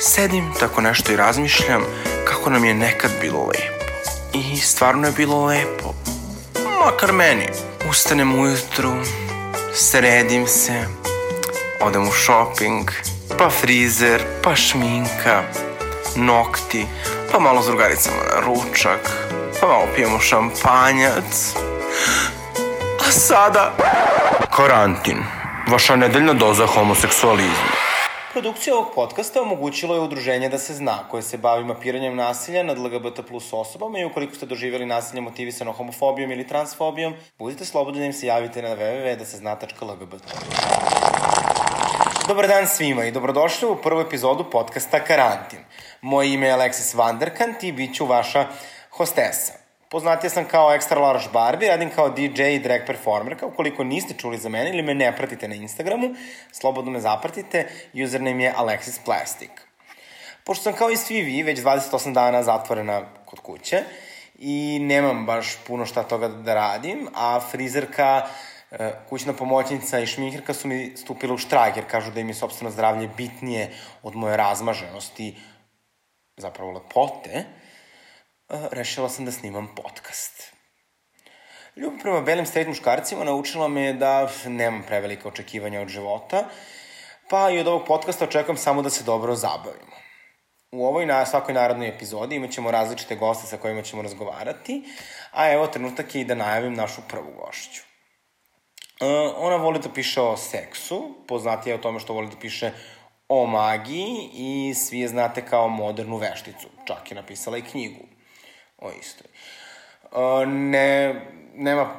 Sedim tako nešto i razmišljam kako nam je nekad bilo lepo. I stvarno je bilo lepo. Makar meni. Ustanem ujutru, sredim se, odem u shopping, pa frizer, pa šminka, nokti, pa malo s drugaricama na ručak, pa malo pijemo šampanjac. A sada... Karantin. Vaša nedeljna doza homoseksualizma. Produkcija ovog podcasta omogućilo je udruženje Da se zna, koje se bavi mapiranjem nasilja nad LGBT plus osobama i ukoliko ste doživjeli nasilje motivisano homofobijom ili transfobijom, budite slobodni da im se javite na www.dasezna.lgbt. Dobar dan svima i dobrodošli u prvu epizodu podcasta Karantin. Moje ime je Alexis Vanderkant i bit ću vaša hostesa. Poznatija sam kao Extra Large Barbie, radim kao DJ i drag performerka. Ukoliko niste čuli za mene ili me ne pratite na Instagramu, slobodno me zapratite, username je Alexis Plastic. Pošto sam kao i svi vi već 28 dana zatvorena kod kuće i nemam baš puno šta toga da radim, a frizerka, e, kućna pomoćnica i šminkerka su mi stupile u štrajk jer kažu da im je sobstveno zdravlje bitnije od moje razmaženosti, zapravo lepote, rešila sam da snimam podcast. Ljubav prema belim straight muškarcima naučila me da nemam prevelike očekivanja od života, pa i od ovog podcasta očekujem samo da se dobro zabavimo. U ovoj na svakoj narodnoj epizodi imat ćemo različite goste sa kojima ćemo razgovarati, a evo trenutak je i da najavim našu prvu gošću. Uh, ona voli da piše o seksu, poznatija je o tome što voli da piše o magiji i svi je znate kao modernu vešticu. Čak je napisala i knjigu o istoj. Ne, nema,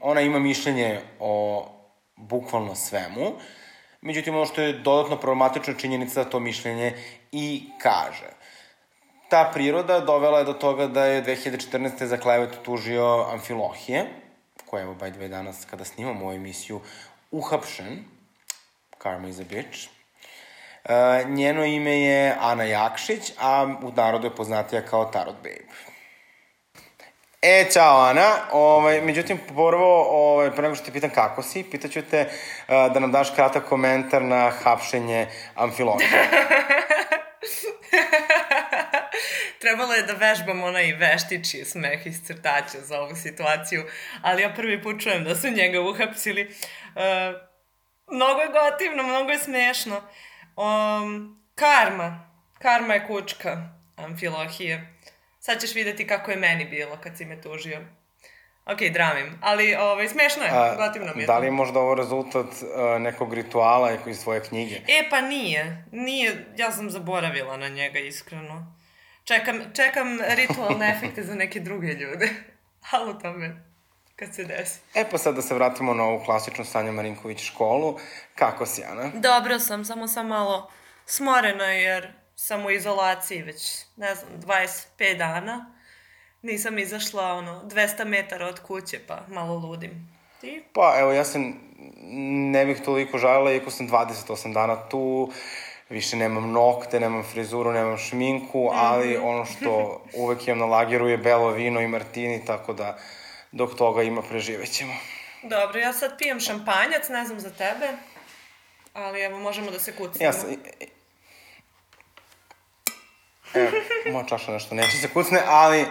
ona ima mišljenje o bukvalno svemu, međutim ono što je dodatno problematično činjenica da to mišljenje i kaže. Ta priroda dovela je do toga da je 2014. za klevetu tužio Amfilohije, koja je, evo, by the way, danas, kada snimamo ovu emisiju, uhapšen. Karma is a bitch. Uh, njeno ime je Ana Jakšić, a u narodu je poznatija kao Tarot Babe. E, čao Ana. Ovaj, međutim, prvo, ovaj, pre nego što te pitam kako si, pitaću te uh, da nam daš kratak komentar na hapšenje Amfilohija. Trebalo je da vežbam onaj veštići smeh iz crtača za ovu situaciju, ali ja prvi put čujem da su njega uhapsili. Uh, mnogo je gotivno, mnogo je smešno. Um, karma. Karma je kučka Amfilohije. Sad ćeš videti kako je meni bilo kad si me tužio. Ok, dramim, ali ovaj, smešno je, A, gotivno mi je. Da li je možda ovo rezultat uh, nekog rituala iz tvoje knjige? E, pa nije. Nije, ja sam zaboravila na njega, iskreno. Čekam, čekam ritualne efekte za neke druge ljude. Ali u tome, kad se desi. E, pa sad da se vratimo na ovu klasičnu Sanja Marinković školu. Kako si, Ana? Dobro sam, samo sam malo smorena jer sam u izolaciji već, ne znam, 25 dana. Nisam izašla, ono, 200 metara od kuće, pa malo ludim. Ti? Pa, evo, ja se ne bih toliko žalila, iako sam 28 dana tu, više nemam nokte, nemam frizuru, nemam šminku, mm -hmm. ali ono što uvek imam na lageru je belo vino i martini, tako da dok toga ima preživećemo. Dobro, ja sad pijem šampanjac, ne znam za tebe, ali evo, možemo da se kucimo. Ja sam, E, moja čaša nešto neće se kucne, ali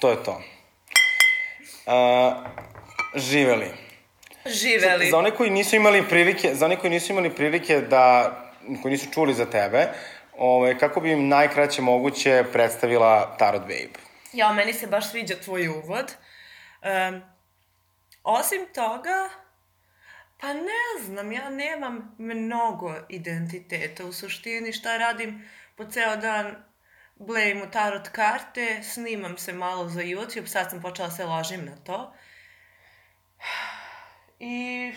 to je to. Uh, živeli. Živeli. Za, za one koji nisu imali prilike, za one koji nisu imali prilike da, koji nisu čuli za tebe, ovaj, kako bi im najkraće moguće predstavila Tarot Babe? Ja, meni se baš sviđa tvoj uvod. Um, osim toga, pa ne znam, ja nemam mnogo identiteta u suštini, šta radim po ceo dan blejim u tarot karte, snimam se malo za YouTube, sad sam počela da se ložim na to. I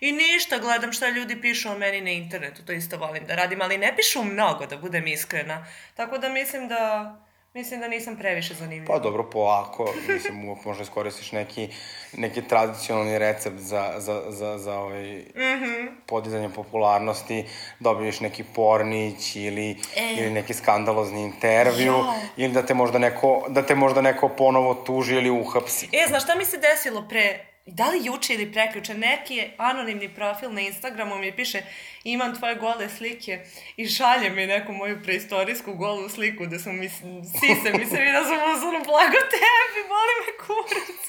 I ništa, gledam šta ljudi pišu o meni na internetu, to isto volim da radim, ali ne pišu mnogo, da budem iskrena. Tako da mislim da Mislim da nisam previše zanimljiva. Pa dobro, polako. Mislim, uvijek možda iskoristiš neki, neki tradicionalni recept za, za, za, za ovaj mm -hmm. podizanje popularnosti, dobiješ neki pornić ili, e. ili neki skandalozni intervju, jo. ili da te, možda neko, da te možda neko ponovo tuži ili uhapsi. E, znaš šta mi se desilo pre da li juče ili preključe, neki je anonimni profil na Instagramu mi piše imam tvoje gole slike i šalje mi neku moju preistorijsku golu sliku da su mi sise, mi se vidio sam uzmano blago tebi, boli me kurac.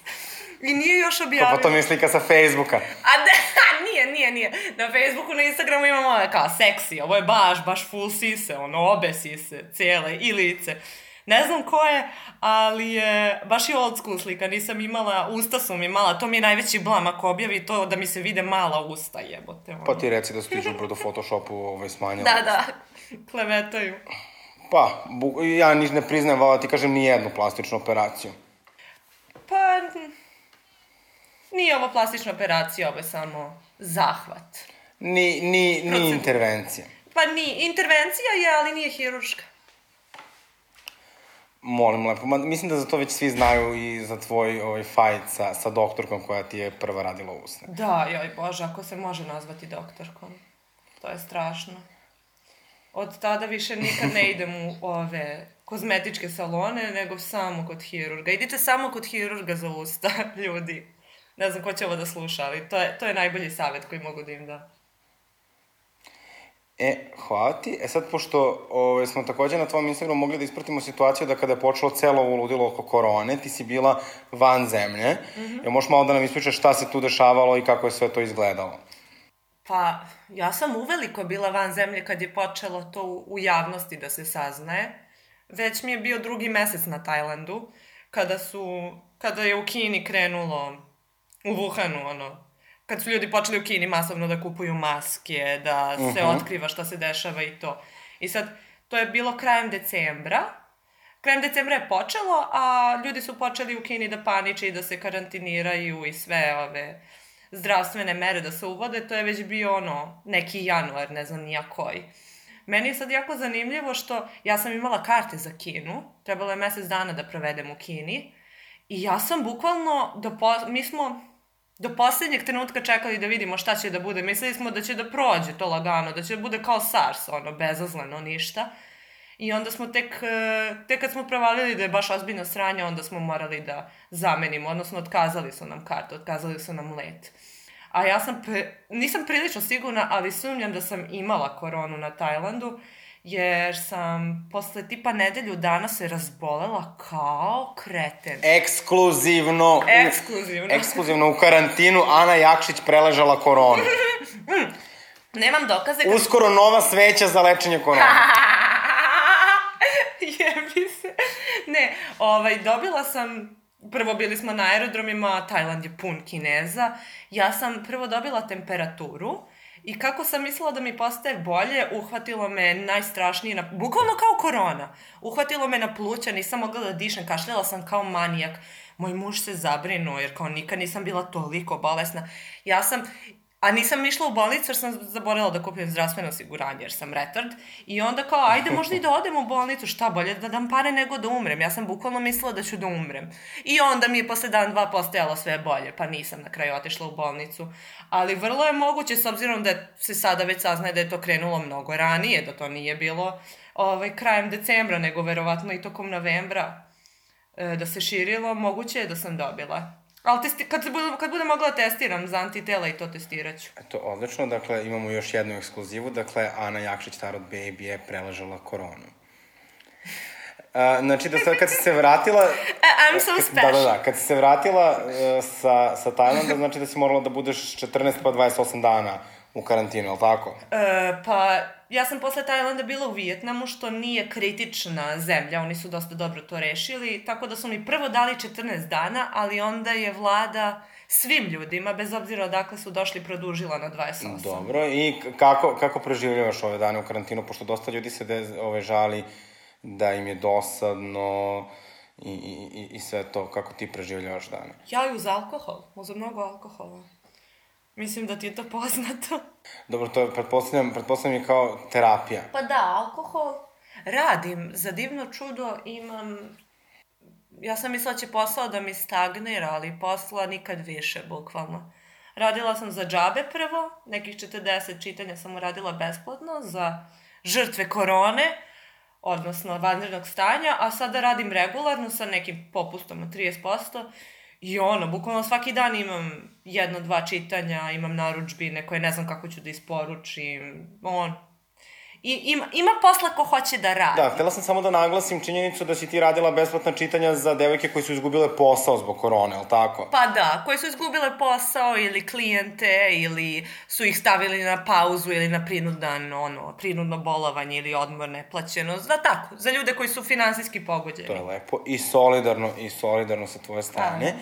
I nije još objavio. Pa to mi je slika sa Facebooka. A ne, nije, nije, nije. Na Facebooku, na Instagramu imamo ove kao seksi, ovo je baš, baš full sise, ono, obe sise, cijele i lice. Ne znam ko je, ali je baš i old school slika, nisam imala, usta su mi mala, to mi je najveći blam ako objavi to da mi se vide mala usta, jebote. Ono. Pa ti reci da su ti žubro do Photoshopu ovaj, smanjila. Da, da, klevetaju. Pa, bu, ja ni ne priznajem, vala ti kažem, ni jednu plastičnu operaciju. Pa, nije ovo plastična operacija, ovo je samo zahvat. Ni, ni, ni intervencija. Pa ni, intervencija je, ali nije hiruška. Molim lepo, Ma, mislim da za to već svi znaju i za tvoj ovaj, fajt sa, sa doktorkom koja ti je prva radila usne. Da, joj bože, ako se može nazvati doktorkom. To je strašno. Od tada više nikad ne idem u ove kozmetičke salone, nego samo kod hirurga. Idite samo kod hirurga za usta, ljudi. Ne znam ko će ovo da sluša, ali to je, to je najbolji savjet koji mogu da im da. E, hvala ti. E sad, pošto ove, smo takođe na tvom Instagramu mogli da ispratimo situaciju da kada je počelo celo ovo ludilo oko korone, ti si bila van zemlje. Mm -hmm. Ja možeš malo da nam ispričaš šta se tu dešavalo i kako je sve to izgledalo? Pa, ja sam uveliko bila van zemlje kad je počelo to u, u javnosti da se saznaje. Već mi je bio drugi mesec na Tajlandu, kada su, kada je u Kini krenulo, u Wuhanu, ono, kad su ljudi počeli u Kini masovno da kupuju maske, da se uh mhm. -huh. otkriva šta se dešava i to. I sad, to je bilo krajem decembra. Krajem decembra je počelo, a ljudi su počeli u Kini da paniče i da se karantiniraju i sve ove zdravstvene mere da se uvode. To je već bio ono, neki januar, ne znam nija koji. Meni je sad jako zanimljivo što ja sam imala karte za Kinu, trebalo je mesec dana da provedem u Kini, i ja sam bukvalno, do po, mi smo do poslednjeg trenutka čekali da vidimo šta će da bude. Mislili smo da će da prođe to lagano, da će da bude kao SARS, ono, bezazleno, ništa. I onda smo tek, e, tek kad smo provalili da je baš ozbiljno sranje, onda smo morali da zamenimo, odnosno otkazali su nam kartu, otkazali su nam let. A ja sam, pre, nisam prilično sigurna, ali sumnjam da sam imala koronu na Tajlandu, jer sam posle tipa nedelju dana se razbolela kao kreten. Ekskluzivno. Ekskluzivno. U, ekskluzivno u karantinu Ana Jakšić preležala koronu. Nemam dokaze. Kad... Uskoro nova sveća za lečenje korona. Jebi se. Ne, ovaj, dobila sam prvo bili smo na aerodromima, Tajland je pun Kineza. Ja sam prvo dobila temperaturu I kako sam mislila da mi postaje bolje, uhvatilo me najstrašnije, na, bukvalno kao korona. Uhvatilo me na pluća, nisam mogla da dišem, kašljala sam kao manijak. Moj muž se zabrinuo, jer kao nikad nisam bila toliko bolesna. Ja sam, A nisam išla u bolnicu jer sam zaboravila da kupim zdravstveno osiguranje jer sam retard. I onda kao, ajde možda i da odem u bolnicu, šta bolje da dam pare nego da umrem. Ja sam bukvalno mislila da ću da umrem. I onda mi je posle dan dva postojalo sve bolje, pa nisam na kraju otišla u bolnicu. Ali vrlo je moguće, s obzirom da se sada već saznaje da je to krenulo mnogo ranije, da to nije bilo ovaj, krajem decembra, nego verovatno i tokom novembra e, da se širilo, moguće je da sam dobila. Ali testi, kad, se bude, kad bude mogla da testiram za antitela i to testirat ću. Eto, odlično. Dakle, imamo još jednu ekskluzivu. Dakle, Ana Jakšić, Tarot Baby, je preležala koronu. Uh, znači, da sad, kad si se vratila... I'm so special. Da, da, da. Kad si se vratila uh, sa, sa Tajlanda, znači da si morala da budeš 14 pa 28 dana u karantinu, je li tako? Uh, pa, ja sam posle Tajlanda bila u Vijetnamu, što nije kritična zemlja, oni su dosta dobro to rešili, tako da su mi prvo dali 14 dana, ali onda je vlada svim ljudima, bez obzira odakle su došli, produžila na 28. Dobro, i kako, kako preživljavaš ove dane u karantinu, pošto dosta ljudi se de, ove žali da im je dosadno i, i, i sve to, kako ti preživljavaš dane? Ja uz alkohol, uz mnogo alkohola. Mislim da ti je to poznato. Dobro, to je, pretpostavljam, pretpostavljam je kao terapija. Pa da, alkohol radim. Za divno čudo imam... Ja sam mislila da će posao da mi stagnira, ali posla nikad više, bukvalno. Radila sam za džabe prvo, nekih 40 čitanja sam uradila besplatno za žrtve korone, odnosno vanrednog stanja, a sada radim regularno sa nekim popustom od 30%, I ono, bukvalno svaki dan imam jedno, dva čitanja, imam naručbine koje ne znam kako ću da isporučim, on, I, ima, ima posla ko hoće da radi. Da, htela sam samo da naglasim činjenicu da si ti radila besplatna čitanja za devojke koji su izgubile posao zbog korone, ali tako? Pa da, koji su izgubile posao ili klijente ili su ih stavili na pauzu ili na prinudan, ono, prinudno bolovanje ili odmor neplaćeno. Za tako, za ljude koji su finansijski pogođeni. To je lepo i solidarno, i solidarno sa tvoje strane.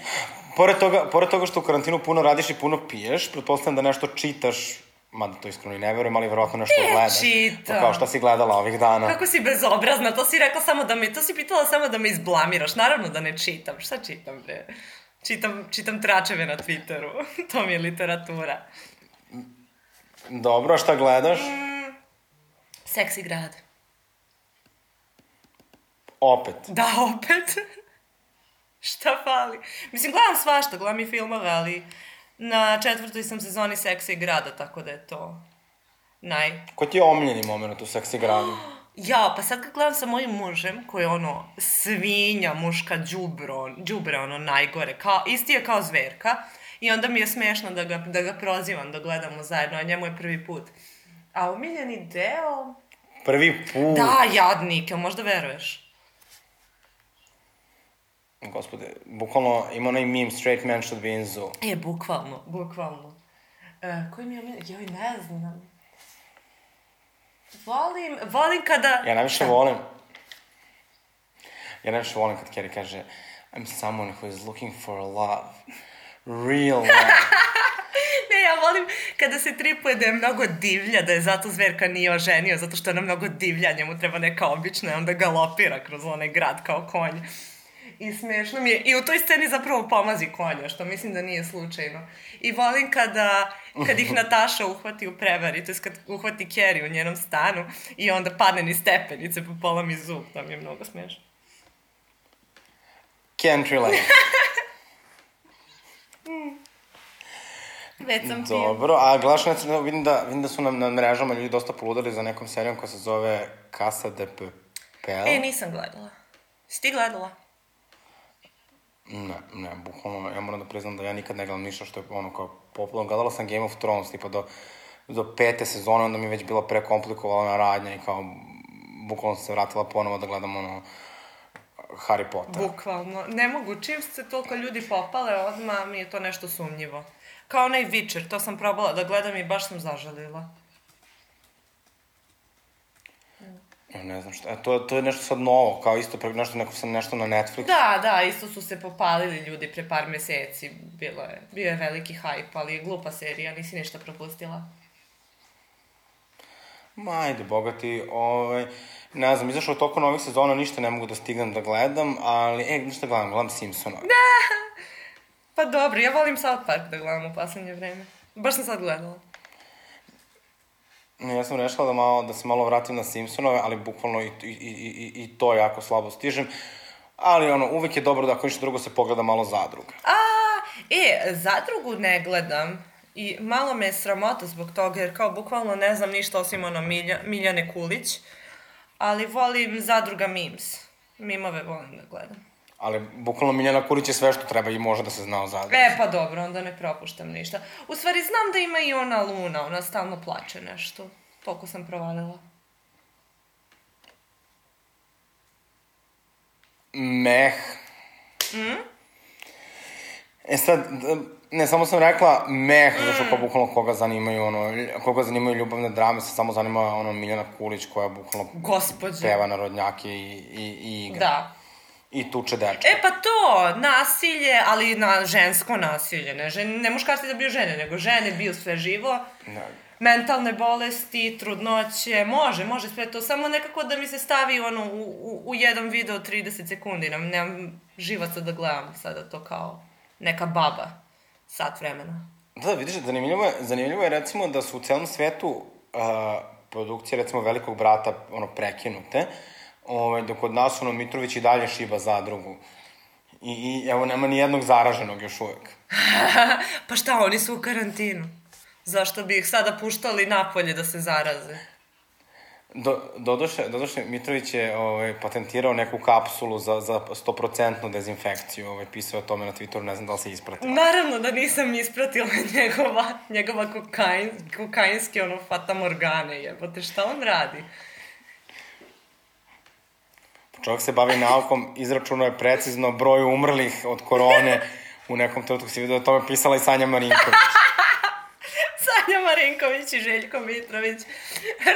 Pored toga, pored toga što u karantinu puno radiš i puno piješ, pretpostavljam da nešto čitaš mada to iskreno i ne verujem, ali verovatno nešto Ne gledaš. čitam. Pa kao šta si gledala ovih dana? Kako si bezobrazna, to si rekla samo da me, to si pitala samo da me izblamiraš. Naravno da ne čitam, šta čitam bre? Čitam, čitam tračeve na Twitteru, to mi je literatura. Dobro, a šta gledaš? Seksi grad. Opet. Da, opet. šta fali? Mislim, gledam svašta, gledam i filmove, ali na četvrtoj sam sezoni Seksa i grada, tako da je to naj... Ko ti je omiljeni moment u seksi gradu? Ja, pa sad kad gledam sa mojim mužem, koji je ono svinja, muška, džubro, džubre, ono najgore, kao, isti je kao zverka, i onda mi je smešno da ga, da ga prozivam, da gledamo zajedno, a njemu je prvi put. A omiljeni deo... Prvi put. Da, jadnik, jel možda veruješ? Gospode, bukvalno ima onaj meme straight man should be in zoo. E, bukvalno, bukvalno. E, koji mi je omiljeni? Joj, ne znam. Volim, volim kada... Ja najviše volim... Ja najviše volim kad Carrie kaže I'm someone who is looking for love. Real love. Ne, ja volim kada se tripuje da je mnogo divlja, da je zato zverka nije oženio, zato što je ona mnogo divlja, njemu treba neka obična i onda galopira kroz onaj grad kao konj. I smešno mi je, i u toj sceni zapravo pomazi konja, što mislim da nije slučajno. I volim kada, kad ih Nataša uhvati u prevari, to je kad uhvati Kerry u njenom stanu i onda padne ni stepenice po pola mi zub, to mi je mnogo smešno. Can't relate. Već sam. Dobro, a ne, vidim, da, vidim da su na, na mrežama ljudi dosta poludali za nekom serijom koja se zove Casa de Papel. E, nisam gledala. Si ti gledala? Ne, ne, bukvalno, ja moram da priznam da ja nikad ne gledam ništa što je ono kao popularno. Gledala sam Game of Thrones, tipa do, do pete sezone, onda mi je već bila prekomplikovana radnja i kao, bukvalno sam se vratila ponovo da gledam ono, Harry Potter. Bukvalno. Ne mogu, čim se toliko ljudi popale, odmah mi je to nešto sumnjivo. Kao onaj Witcher, to sam probala da gledam i baš sam zažalila. Ja ne znam šta, e, to, to je nešto sad novo, kao isto pre, nešto, neko sam nešto na Netflixu. Da, da, isto su se popalili ljudi pre par meseci. Bilo je, bio je veliki hype, ali je glupa serija, nisi ništa propustila. Ma, ajde, bogati, ovaj, ne znam, izašao je toliko novih sezona, ništa ne mogu da stignem da gledam, ali, e, ništa gledam, gledam Simpsona. Da! Pa dobro, ja volim South Park da gledam u poslednje vreme. Baš sam sad gledala. Ja sam rešila da, malo, da se malo vratim na Simpsonove, ali bukvalno i, i, i, i to jako slabo stižem. Ali ono, uvek je dobro da ako ništa drugo se pogleda malo zadruga. A, e, zadrugu ne gledam. I malo me je sramota zbog toga, jer kao bukvalno ne znam ništa osim ono Milja, Miljane Kulić. Ali volim zadruga memes. Mimove volim da gledam. Ali bukvalno Miljana Kurić je sve što treba i može da se zna o zadruzi. E, pa dobro, onda ne propuštam ništa. U stvari, znam da ima i ona Luna, ona stalno plače nešto. Toliko sam provalila. Meh. Mm? E sad, ne, samo sam rekla meh, mm. zato što kao bukvalno koga zanimaju, ono, koga zanimaju ljubavne drame, se samo zanima ono Miljana Kulić koja bukvalno Gospodje. peva narodnjake i, i, i igra. Da. I tuče dečka. E pa to, nasilje, ali na žensko nasilje, ne, žen, ne muškarci da biju žene, nego žene biju sve živo. Da. Mentalne bolesti, trudnoće, može, može sve to, samo nekako da mi se stavi ono u, u, u jedan video 30 sekundi, nam, nemam živaca da gledam sada to kao neka baba, sat vremena. Da, vidiš, zanimljivo je, zanimljivo je recimo da su u celom svetu uh, produkcije recimo Velikog brata ono prekinute, ovaj, dok kod nas ono Mitrović i dalje šiba zadrugu. I, I evo nema ni jednog zaraženog još uvek. pa šta, oni su u karantinu. Zašto bi ih sada puštali napolje da se zaraze? Do, doduše, doduše, Mitrović je ovaj, patentirao neku kapsulu za, za 100% dezinfekciju. Ovaj, pisao o tome na Twitteru, ne znam da li se ispratila. Naravno da nisam ispratila njegova, njegova kokain, kokainske ono fatamorgane, jebote, šta on radi? Čovjek se bavi naukom, izračunao je precizno broj umrlih od korone. U nekom trenutku si vidio da tome pisala i Sanja Marinković. Sanja Marinković i Željko Mitrović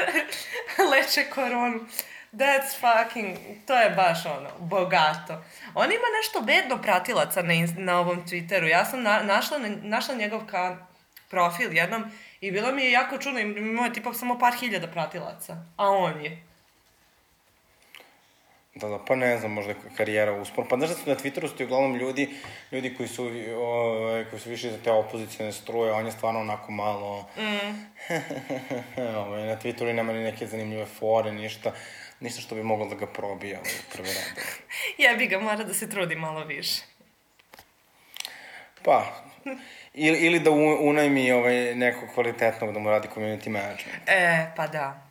leče koronu. That's fucking, to je baš ono, bogato. On ima nešto bedno pratilaca na, na ovom Twitteru. Ja sam na, našla, našla njegov ka profil jednom i bilo mi je jako čudno, imao je tipa samo par hiljada pratilaca, a on je. Da, da, pa ne znam, možda karijera uspor. Pa znaš da su na Twitteru su ti uglavnom ljudi, ljudi koji su, o, ovaj, koji su više za te opozicijne struje, on je stvarno onako malo... Mm. ove, ovaj, na Twitteru nema ni neke zanimljive fore, ništa, ništa što bi moglo da ga probija u prvi rad. Jebi ga, mora da se trudi malo više. Pa, ili, ili da unajmi ovaj, nekog kvalitetnog da mu radi community management. E, pa da.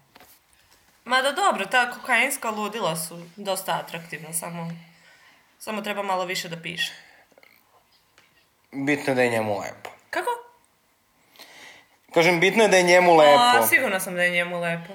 Mada dobro, ta kokainska ludila su dosta atraktivna, samo, samo treba malo više da piše. Bitno da je njemu lepo. Kako? Kažem, bitno je da je njemu lepo. A, sigurno sam da je njemu lepo.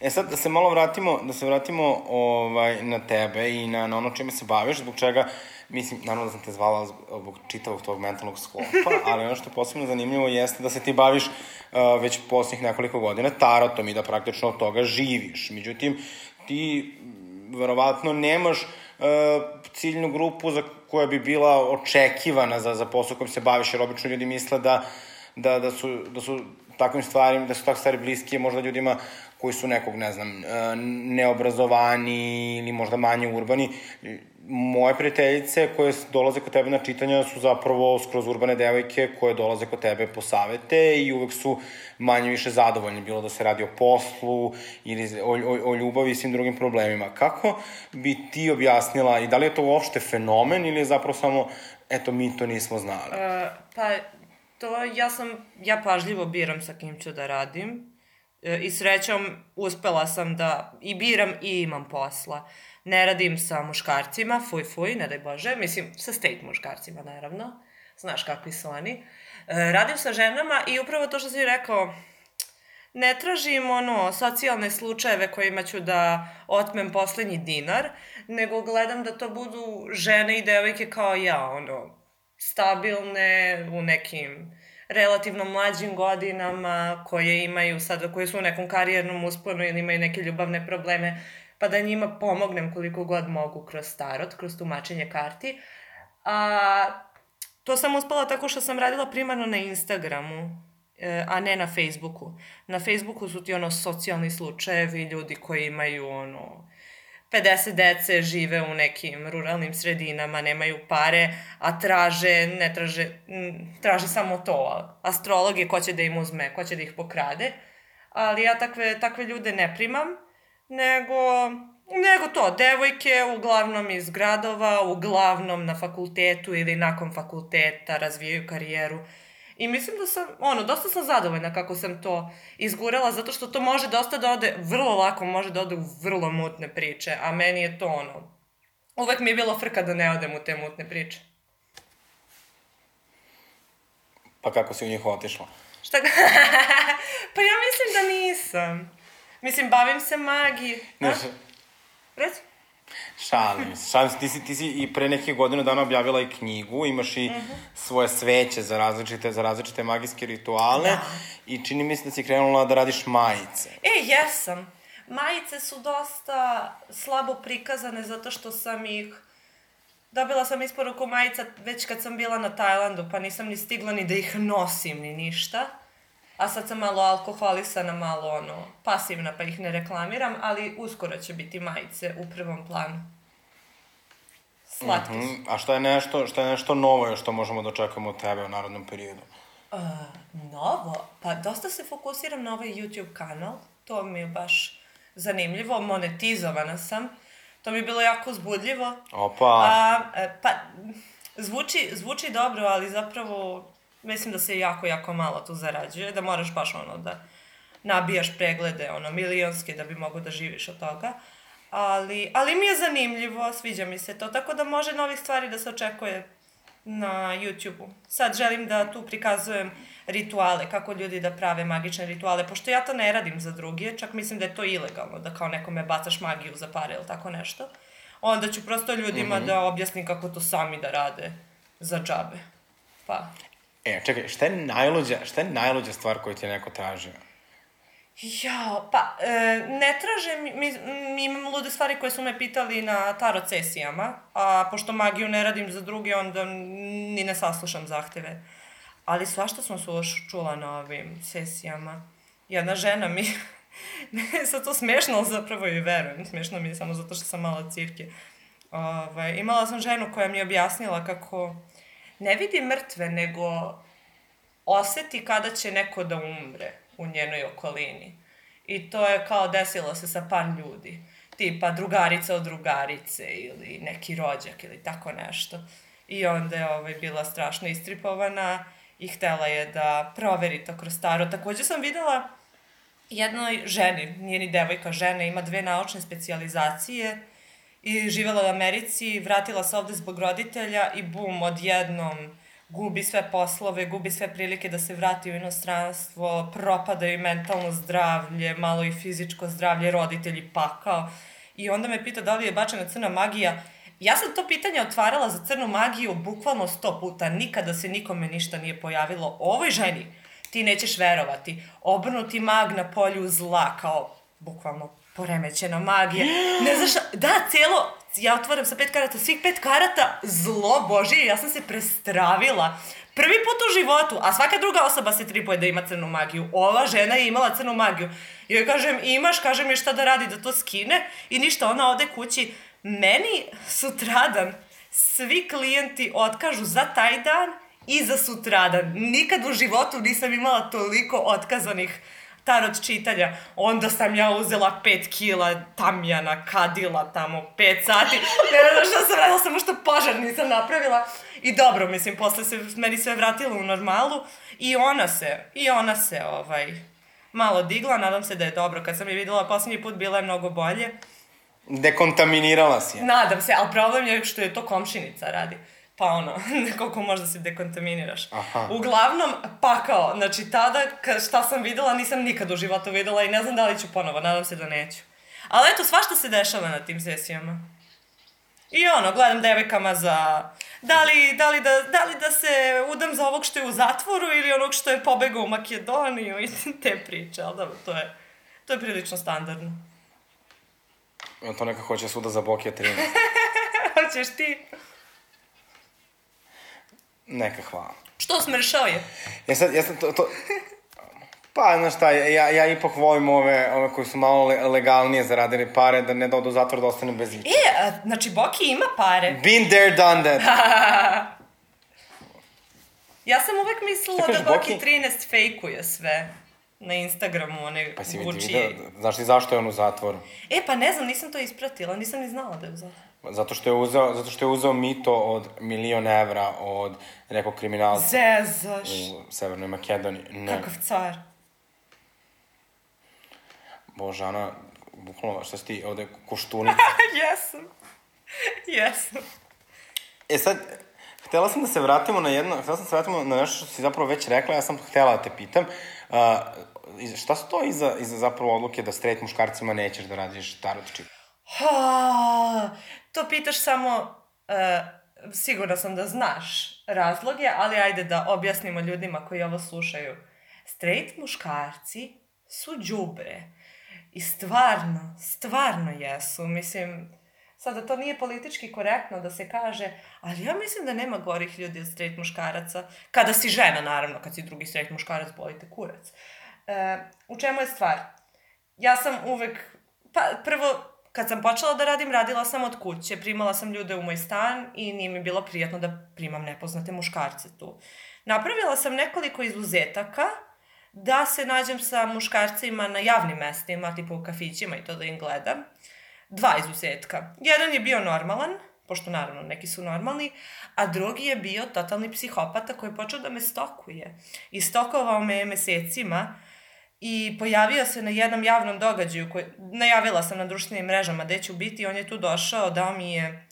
E sad, da se malo vratimo, da se vratimo ovaj, na tebe i na, na ono čime se baviš, zbog čega Mislim, naravno da sam te zvala zbog čitavog tog mentalnog sklopa, ali ono što je posebno zanimljivo jeste da se ti baviš uh, već posljednjih nekoliko godina tarotom i da praktično od toga živiš. Međutim, ti verovatno nemaš uh, ciljnu grupu za koja bi bila očekivana za, za posao kojim se baviš, jer obično ljudi misle da, da, da, su, da su takvim stvarima, da su takve stvari bliske možda ljudima koji su nekog, ne znam, uh, neobrazovani ili možda manje urbani moje prijateljice koje dolaze kod tebe na čitanja su zapravo skroz urbane devojke koje dolaze kod tebe po savete i uvek su manje više zadovoljni, bilo da se radi o poslu ili o, o, o ljubavi i svim drugim problemima. Kako bi ti objasnila i da li je to uopšte fenomen ili je zapravo samo, eto, mi to nismo znali? Uh, pa, to ja sam, ja pažljivo biram sa kim ću da radim e, i srećom uspela sam da i biram i imam posla. Ne radim sa muškarcima, fuj fuj, ne daj Bože, mislim sa state muškarcima naravno, znaš kakvi su oni. E, radim sa ženama i upravo to što si rekao, ne tražim ono socijalne slučajeve kojima ću da otmem poslednji dinar, nego gledam da to budu žene i devojke kao ja, ono, stabilne u nekim relativno mlađim godinama, koje imaju sad, koje su u nekom karijernom usponu ili imaju neke ljubavne probleme, pa da njima pomognem koliko god mogu kroz tarot, kroz tumačenje karti. A, to sam uspela tako što sam radila primarno na Instagramu, e, a ne na Facebooku. Na Facebooku su ti ono socijalni slučajevi, ljudi koji imaju ono 50 dece žive u nekim ruralnim sredinama, nemaju pare, a traže, ne traže, traže samo to. Astrolog je ko će da im uzme, ko će da ih pokrade. Ali ja takve, takve ljude ne primam nego, nego to, devojke uglavnom iz gradova, uglavnom na fakultetu ili nakon fakulteta razvijaju karijeru. I mislim da sam, ono, dosta sam zadovoljna kako sam to izgurala, zato što to može dosta da ode, vrlo lako može da ode u vrlo mutne priče, a meni je to ono, uvek mi je bilo frka da ne odem u te mutne priče. Pa kako si u njih otišla? Šta? pa ja mislim da nisam. Mislim, bavim se magijom. Ne, Reci. Šalim se, šalim se. Ti si, ti si i pre nekih godina dana objavila i knjigu, imaš i uh mhm. -huh. svoje sveće za različite, za različite magijske rituale da. i čini mi se da si krenula da radiš majice. E, jesam. Majice su dosta slabo prikazane zato što sam ih Dobila sam isporuku majica već kad sam bila na Tajlandu, pa nisam ni stigla ni da ih nosim, ni ništa a sad sam malo alkoholisana, malo ono, pasivna pa ih ne reklamiram, ali uskoro će biti majice u prvom planu. Slatke mm -hmm. A šta je nešto, šta je nešto novo što možemo da očekamo od tebe u narodnom periodu? Uh, novo? Pa dosta se fokusiram na ovaj YouTube kanal, to mi je baš zanimljivo, monetizovana sam, to mi je bilo jako uzbudljivo. Opa! A, e, pa, zvuči, zvuči dobro, ali zapravo mislim da se jako, jako malo tu zarađuje, da moraš baš ono da nabijaš preglede, ono, milionske da bi mogo da živiš od toga. Ali, ali mi je zanimljivo, sviđa mi se to, tako da može novih stvari da se očekuje na YouTube-u. Sad želim da tu prikazujem rituale, kako ljudi da prave magične rituale, pošto ja to ne radim za druge, čak mislim da je to ilegalno, da kao nekome bacaš magiju za pare ili tako nešto. Onda ću prosto ljudima mm -hmm. da objasnim kako to sami da rade za džabe. Pa. E, čekaj, šta je najluđa, šta je najluđa stvar koju ti je neko tražio? Jao, pa, e, ne traže, mi, mi imam lude stvari koje su me pitali na tarot sesijama, a pošto magiju ne radim za druge, onda ni ne saslušam zahteve. Ali svašta sam sluš, čula na ovim sesijama. Jedna žena mi, sad to smešno, ali zapravo i verujem, smešno mi je samo zato što sam mala cirke. Ove, ovaj, imala sam ženu koja mi je objasnila kako ne vidi mrtve, nego oseti kada će neko da umre u njenoj okolini. I to je kao desilo se sa par ljudi. Tipa drugarica od drugarice ili neki rođak ili tako nešto. I onda je ovaj, bila strašno istripovana i htela je da proveri to kroz staro. Takođe sam videla jednoj ženi, nije ni devojka, žena, ima dve naučne specializacije i živela u Americi, vratila se ovde zbog roditelja i bum, odjednom gubi sve poslove, gubi sve prilike da se vrati u inostranstvo, propada i mentalno zdravlje, malo i fizičko zdravlje, roditelji pakao. I onda me pita da li je bačena crna magija. Ja sam to pitanje otvarala za crnu magiju bukvalno sto puta. Nikada se nikome ništa nije pojavilo. Ovoj ženi ti nećeš verovati. Obrnuti mag na polju zla, kao bukvalno poremećena magija. Ne znaš, da, cijelo, ja otvaram sa pet karata, svih pet karata, zlo Božije, ja sam se prestravila. Prvi put u životu, a svaka druga osoba se tripuje da ima crnu magiju. Ova žena je imala crnu magiju. I joj kažem, imaš, kažem je šta da radi, da to skine. I ništa, ona ode kući. Meni sutradan svi klijenti otkažu za taj dan i za sutradan. Nikad u životu nisam imala toliko otkazanih tarot čitanja. Onda sam ja uzela 5 kila tamjana, kadila tamo 5 sati. Ne znam šta sam radila, samo što požar nisam napravila. I dobro, mislim, posle se meni sve vratilo u normalu. I ona se, i ona se, ovaj, malo digla. Nadam se da je dobro. Kad sam je videla poslednji put, bila je mnogo bolje. Dekontaminirala si je. Nadam se, ali problem je što je to komšinica radi pa ono, koliko možda se dekontaminiraš. Aha. Uglavnom, pakao, znači tada šta sam videla nisam nikad u životu videla i ne znam da li ću ponovo, nadam se da neću. Ali eto, svašta se dešava na tim sesijama. I ono, gledam devojkama za... Da li, da, li da, da li da se udam za ovog što je u zatvoru ili onog što je pobegao u Makedoniju i te priče, ali dobro, to je, to je prilično standardno. Ja to neka hoće suda za Bokija 13. Hoćeš ti? Neka hvala. Što smršao je? Ja sad, ja sam to, to... Pa, znaš šta, ja, ja ipak volim ove, ove koji su malo legalnije zaradili pare, da ne da odu zatvor da ostane bez iča. E, a, znači Boki ima pare. Been there, done that. ja sam uvek mislila da Boki, Boki 13 fejkuje sve na Instagramu, one pa si Gucci. Vidio, znaš ti zašto je on u zatvoru? E, pa ne znam, nisam to ispratila, nisam ni znala da je u zatvoru. Zato što je uzeo, zato što je uzeo mito od milion evra od nekog kriminalca. Zezaš. U Severnoj Makedoniji. Ne. Kakav car. Bože, Ana, bukvalno, šta si ti ovde koštunica? Jesam. Jesam. E sad, htela sam da se vratimo na jedno, htela sam da se vratimo na nešto što si zapravo već rekla, ja sam htela da te pitam. Uh, šta to iza, iza zapravo odluke da straight muškarcima nećeš da radiš tarot čip? Ha, to pitaš samo, uh, sigurna sam da znaš razloge, ali ajde da objasnimo ljudima koji ovo slušaju. Straight muškarci su đubre. I stvarno, stvarno jesu. Mislim, sada to nije politički korektno da se kaže, ali ja mislim da nema gorih ljudi od straight muškaraca. Kada si žena, naravno, kad si drugi straight muškarac, bolite kurac. E, u čemu je stvar? Ja sam uvek, pa prvo, kad sam počela da radim, radila sam od kuće, primala sam ljude u moj stan i nije mi bilo prijatno da primam nepoznate muškarce tu. Napravila sam nekoliko izuzetaka da se nađem sa muškarcima na javnim mestima, tipa u kafićima i to da im gledam. Dva izuzetka. Jedan je bio normalan, pošto naravno neki su normalni, a drugi je bio totalni psihopata koji je počeo da me stokuje. I stokovao me mesecima i pojavio se na jednom javnom događaju, koji, najavila sam na društvenim mrežama gde ću biti, on je tu došao, dao mi je,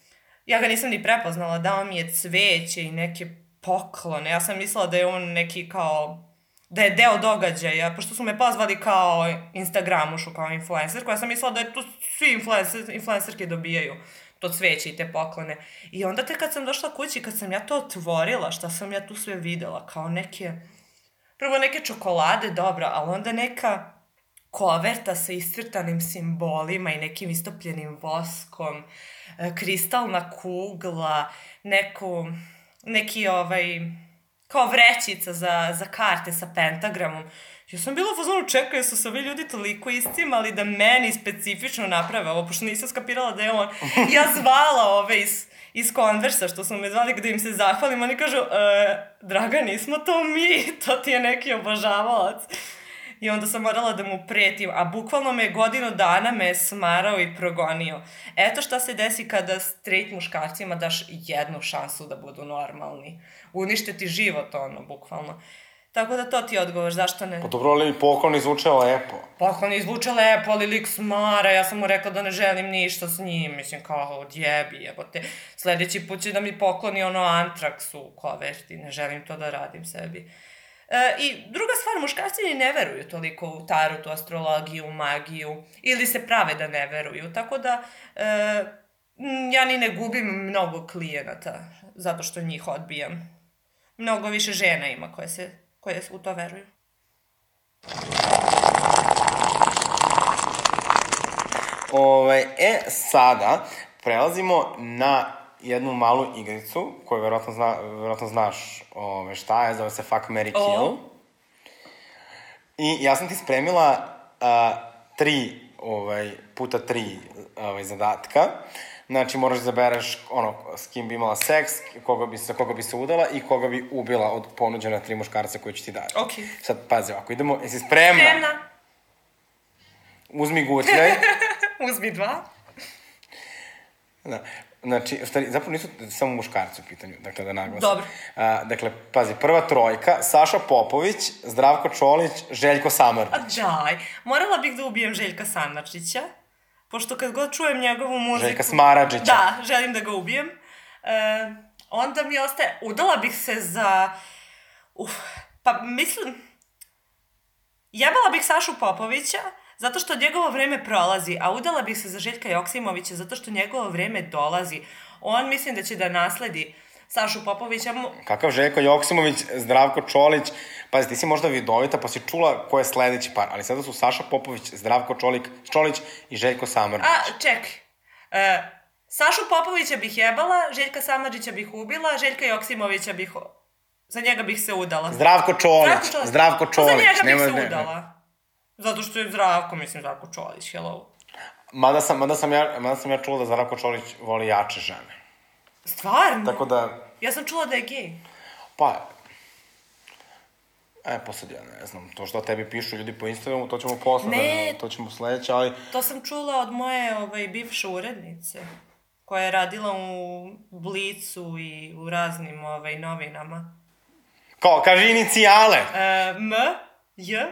ja ga nisam ni prepoznala, dao mi je cveće i neke poklone, ja sam mislila da je on neki kao, da je deo događaja, pošto su me pozvali kao Instagramušu, kao influencer, koja sam mislila da je tu svi influencer, influencerke dobijaju to cveće i te poklone. I onda te kad sam došla kući, kad sam ja to otvorila, šta sam ja tu sve videla, kao neke, prvo neke čokolade, dobro, ali onda neka koverta sa iscrtanim simbolima i nekim istopljenim voskom, e, kristalna kugla, neku, neki ovaj, kao vrećica za, za karte sa pentagramom. Ja sam bila u fazonu, čekaj, su se ovi ljudi toliko iscimali da meni specifično naprave ovo, pošto nisam skapirala da je on. Ja zvala ove iz, iz konversa, što su me zvali gde im se zahvalim, oni kažu, e, draga, nismo to mi, to ti je neki obožavalac. I onda sam morala da mu pretim, a bukvalno me godinu dana me smarao i progonio. Eto šta se desi kada straight muškarcima daš jednu šansu da budu normalni. Unište ti život, ono, bukvalno. Tako da to ti je odgovor, zašto ne? Pa dobro, ali poklon izvuče lepo. Poklon izvuče lepo, ali lik smara, ja sam mu rekla da ne želim ništa s njim, mislim kao odjebi, jebote. Sledeći put će da mi pokloni ono antraks u koverti, ne želim to da radim sebi. E, I druga stvar, muškarci ni ne veruju toliko u tarotu, astrologiju, magiju, ili se prave da ne veruju, tako da e, ja ni ne gubim mnogo klijenata, zato što njih odbijam. Mnogo više žena ima koje se koje u to veruju. Ovaj, e, sada prelazimo na jednu malu igricu koju verovatno, zna, verovatno znaš ove, šta je, zove se Fuck, Mary, Kill. Oh. I ja sam ti spremila a, tri, ovaj, puta tri ovaj, zadatka. Znači, moraš da zabereš ono, s kim bi imala seks, koga bi, sa koga bi se udala i koga bi ubila od ponuđena tri muškarca koje ću ti dati. Ok. Sad, pazi ovako, idemo, jesi spremna? Spremna. Uzmi gutljaj. Uzmi dva. Da. Znači, stari, zapravo nisu samo muškarci u pitanju, dakle da naglasim. Dobro. A, dakle, pazi, prva trojka, Saša Popović, Zdravko Čolić, Željko Samardžić. A daj, morala bih da ubijem Željka Samardžića, pošto kad god čujem njegovu muziku... Željka Smaradžića. Da, želim da ga ubijem. E, onda mi ostaje, udala bih se za... Uf, pa mislim... Jebala bih Sašu Popovića, zato što njegovo vreme prolazi, a udala bih se za Željka Joksimovića zato što njegovo vreme dolazi. On mislim da će da nasledi Sašu Popovića. Kakav Željko Joksimović, Zdravko Čolić, pazi, ti si možda vidovita pa si čula ko je sledeći par, ali sada su Saša Popović, Zdravko Čolik, Čolić i Željko Samardžić. A, čekaj. E, Sašu Popovića bih jebala, Željka Samardžića bih ubila, Željka Joksimovića bih... Za njega bih se udala. Zdravko Čolić, Zdravko Čolić. Zdravko Čolić. Pa za njega bih Nema, se udala. Zato što je Zdravko, mislim, Zdravko Čolić, hello. Mada sam, mada sam, ja, mada sam ja čula da Zdravko Čolić voli jače žene. Stvarno? Tako da... Ja sam čula da je gej. Pa, E, pa sad ja ne znam, to što tebi pišu ljudi po Instagramu, to ćemo posle, ne, da, to ćemo sledeće, ali... To sam čula od moje ovaj, bivše urednice, koja je radila u Blicu i u raznim ovaj, novinama. Kao, kaži inicijale! E, M, J,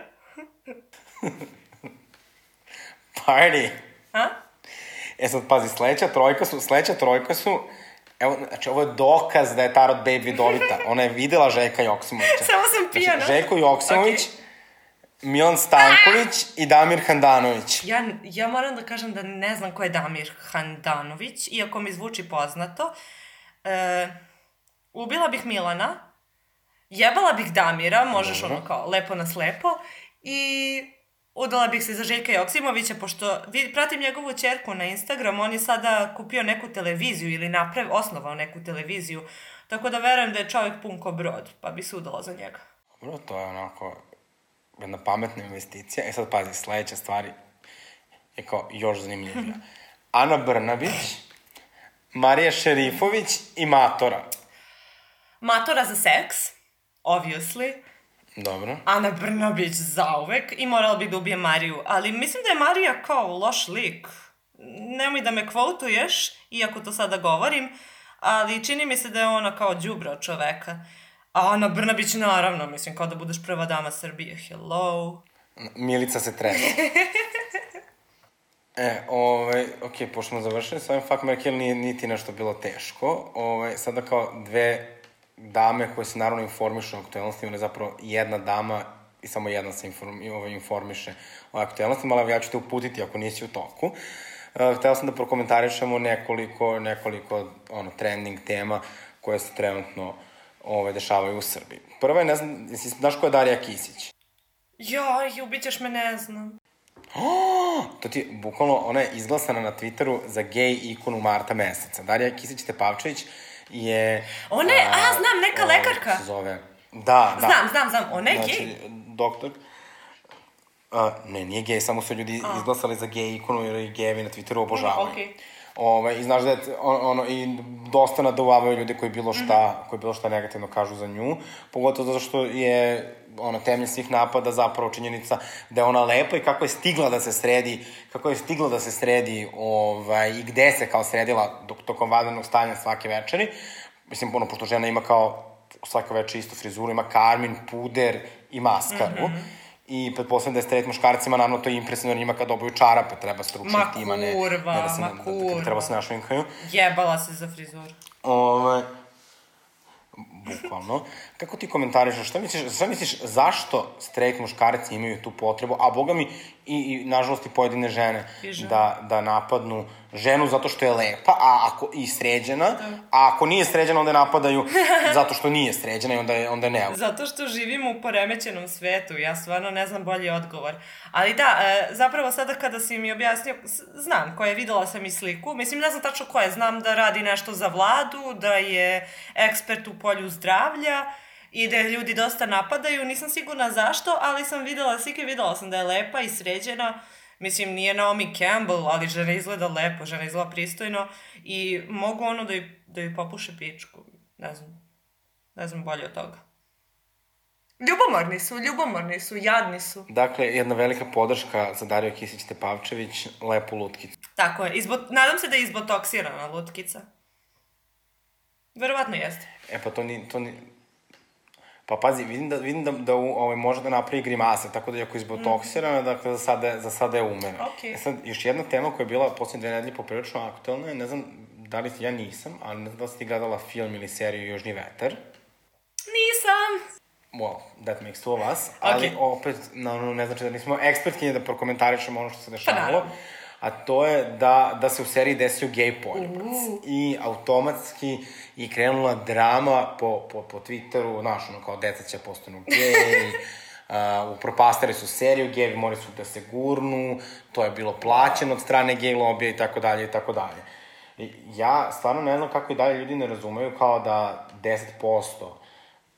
Party. A? E sad, pazi, sledeća trojka su, sledeća trojka su, evo, znači, ovo je dokaz da je Tarot Babe vidovita. Ona je videla Željka Joksimovića. Samo sam pijana. Znači, Željko Joksimović, okay. Milan Stanković i Damir Handanović. Ja, ja moram da kažem da ne znam ko je Damir Handanović, iako mi zvuči poznato. E, ubila bih Milana, jebala bih Damira, možeš Dobro. ono kao lepo na slepo, i udala bih se za Željka Joksimovića, pošto vid, pratim njegovu čerku na Instagram, on je sada kupio neku televiziju ili naprav, osnovao neku televiziju, tako da verujem da je čovjek pun ko brod, pa bi se udala za njega. Dobro, to je onako jedna pametna investicija. E sad pazi, sledeća stvari je kao još zanimljivija. Ana Brnabić, Marija Šerifović i Matora. Matora za seks, obviously. Dobro. Ana Brnabić zauvek i morala bi da ubije Mariju, ali mislim da je Marija kao loš lik. Nemoj da me kvotuješ, iako to sada govorim, ali čini mi se da je ona kao džubra od čoveka. A Ana Brnabić naravno, mislim, kao da budeš prva dama Srbije, hello. Milica se trese. E, ovaj, ok, pošto smo završili s ovim, fuck Merkel nije niti nešto bilo teško. Ovaj, sada kao dve dame koje se naravno informišu o aktualnostima, ili zapravo jedna dama i samo jedna se inform, ovaj, informiše o aktualnostima, ali ja ću te uputiti ako nisi u toku. Uh, hteo sam da prokomentarišemo nekoliko, nekoliko ono, trending tema koje se trenutno ovaj, dešavaju u Srbiji. Prva je, ne znam, znaš ko je Darija Kisić? Joj, ubićeš me, ne znam. Oh, to ti, bukvalno, ona je izglasana na Twitteru za gej ikonu marta meseca. Darija Kisić-Tepavčević je... Ona je, a, a znam, neka a, lekarka. Se zove... Da, da. Znam, znam, znam, ona je znači, gej. doktor... A, ne, nije gej, samo su ljudi a. izglasali za gej ikonu jer i gejevi na Twitteru obožavaju. Okay. Ove, I znaš da je, on, ono, i dosta naduvavaju ljudi koji bilo šta, mm -hmm. koji bilo šta negativno kažu za nju, pogotovo zato što je ono, temelj svih napada zapravo činjenica da je ona lepa i kako je stigla da se sredi, kako je stigla da se sredi ovaj, i gde se kao sredila dok, tokom vanrednog stanja svake večeri. Mislim, ono, pošto žena ima kao svaka večer istu frizuru, ima karmin, puder i maskaru. Mm -hmm. I pretpostavljam da je straight muškarcima, naravno to je impresivno njima kad obuju čarape, treba stručni ma tima, ne, kurva, ne da se, ma da, kurva. da, da, treba se našminkaju. Jebala se za frizuru. Ove, ovaj, bukvalno. Kako ti komentarišeš, šta misliš, šta misliš zašto straight muškarci imaju tu potrebu, a boga mi i, i nažalost i pojedine žene, da, da napadnu ženu zato što je lepa, a ako i sređena, da. a ako nije sređena onda je napadaju zato što nije sređena i onda je, onda je ne. Zato što živimo u poremećenom svetu, ja stvarno ne znam bolji odgovor. Ali da, e, zapravo sada kada si mi objasnio, znam koja je, videla sam i sliku, mislim ne znam tačno koja je, znam da radi nešto za vladu, da je ekspert u polju zdravlja, i da ljudi dosta napadaju, nisam sigurna zašto, ali sam videla slike, videla sam da je lepa i sređena, Mislim, nije Naomi Campbell, ali žena izgleda lepo, žena izgleda pristojno i mogu ono da joj, da joj popuše pičku. Ne znam. Ne znam bolje od toga. Ljubomorni su, ljubomorni su, jadni su. Dakle, jedna velika podrška za Dario Kisić-Tepavčević, lepu lutkicu. Tako je. Izbo... Nadam se da je izbotoksirana lutkica. Verovatno jeste. E pa to ni, to ni, Pa pazi, vidim da, vidim da, da ovaj, može da napravi grimase, tako da je ako izbotoksirana, mm. dakle za sada, za sada je umena. Okay. E sad, još jedna tema koja je bila posljednje dve nedelje poprilično aktualna, ne znam da li ja nisam, ali ne znam da li si ti gledala film ili seriju Južni veter. Nisam! Well, that makes two of us, ali okay. opet, no, ne znači da nismo ekspertkinje da prokomentarišemo ono što se dešavalo. Pa a to je da, da se u seriji desio gej poljubac. Uh. I automatski je krenula drama po, po, po Twitteru, znaš, ono kao deca će postanu gej, uh, upropastali su seriju, gejevi morali su da se gurnu, to je bilo plaćeno od strane gej lobija i tako dalje i tako dalje. I ja stvarno ne znam kako i dalje ljudi ne razumeju kao da 10%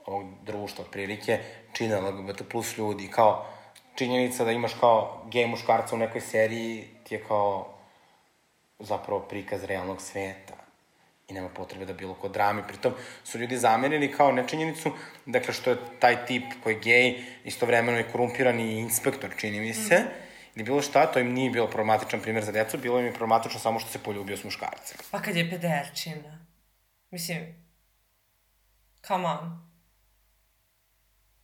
ovog društva, prilike, čine LGBT plus ljudi, kao činjenica da imaš kao gej muškarca u nekoj seriji ti je kao zapravo prikaz realnog sveta i nema potrebe da bilo ko drami. Pritom su ljudi zamerili kao nečinjenicu, dakle što je taj tip koji je gej, istovremeno je korumpirani inspektor, čini mi se, mm. ili bilo šta, to im nije bilo problematičan primjer za decu, bilo im je problematično samo što se poljubio s muškarcem. Pa kad je pederčina? Mislim, come on.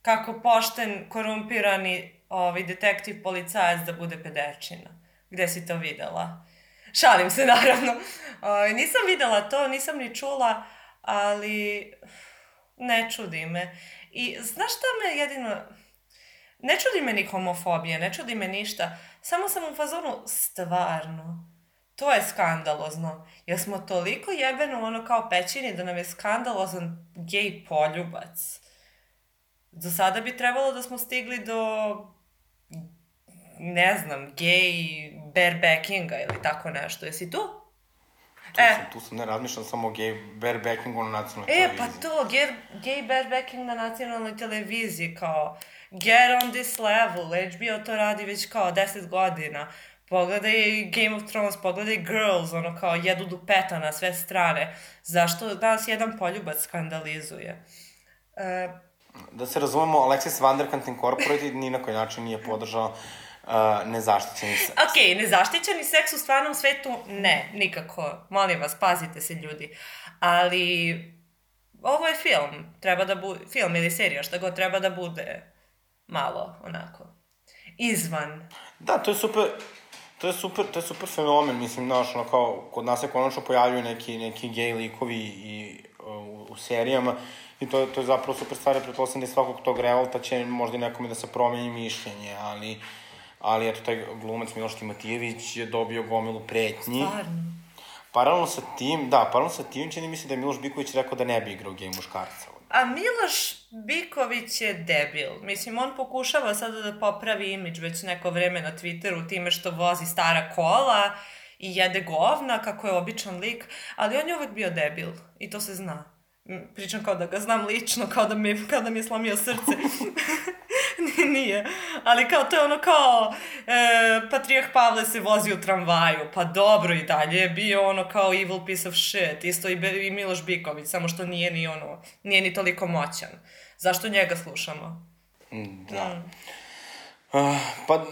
Kako pošten, korumpirani ovaj, detektiv policajac da bude pederčina gde si to videla. Šalim se, naravno. O, nisam videla to, nisam ni čula, ali ne čudi me. I znaš šta me jedino... Ne čudi me ni homofobija, ne čudi me ništa. Samo sam u fazonu, stvarno, to je skandalozno. Jer smo toliko jebeno ono kao pećini da nam je skandalozan gej poljubac. Do sada bi trebalo da smo stigli do ne znam, gej barebackinga ili tako nešto. Jesi tu? Tu, e. sam, tu sam, ne razmišljam samo o gay barebackingu na nacionalnoj e, televiziji. E, pa to, gay, gay barebacking na nacionalnoj televiziji, kao get on this level, HBO to radi već kao 10 godina. Pogledaj Game of Thrones, pogledaj Girls, ono kao jedu dupeta na sve strane. Zašto nas jedan poljubac skandalizuje? E, da se razumemo, Alexis Vanderkant Incorporated ni na koji način nije podržao uh, nezaštićeni seks. Ok, nezaštićeni seks u stvarnom svetu ne, nikako. Molim vas, pazite se ljudi. Ali ovo je film, treba da bude, film ili serija, šta god treba da bude malo, onako. izvan. Da, to je super, to je super, to je super fenomen, mislim, znaš, ono kao, kod nas se konačno pojavljuju neki, neki gej likovi i u, u serijama i to, to je zapravo super stvar, pretpostavljam da je svakog tog revolta će možda i nekome da se promeni mišljenje, ali, ali eto, taj glumac Miloš Timotijević je dobio gomilu pretnji. Stvarno. Paralelno sa tim, da, paralelno sa tim čini mi se da je Miloš Biković rekao da ne bi igrao gej muškarca. A Miloš Biković je debil. Mislim, on pokušava sada da popravi imidž već neko vreme na Twitteru time što vozi stara kola i jede govna, kako je običan lik, ali on je uvek bio debil i to se zna. Pričam kao da ga znam lično, kao da mi, kao da mi je slomio srce. Nije. Ali kao, to je ono kao, e, Patrijah Pavle se vozi u tramvaju, pa dobro i dalje je bio ono kao evil piece of shit, isto i, Be, i Miloš Biković, samo što nije ni ono, nije ni toliko moćan. Zašto njega slušamo? Da. Mm. Uh, pa,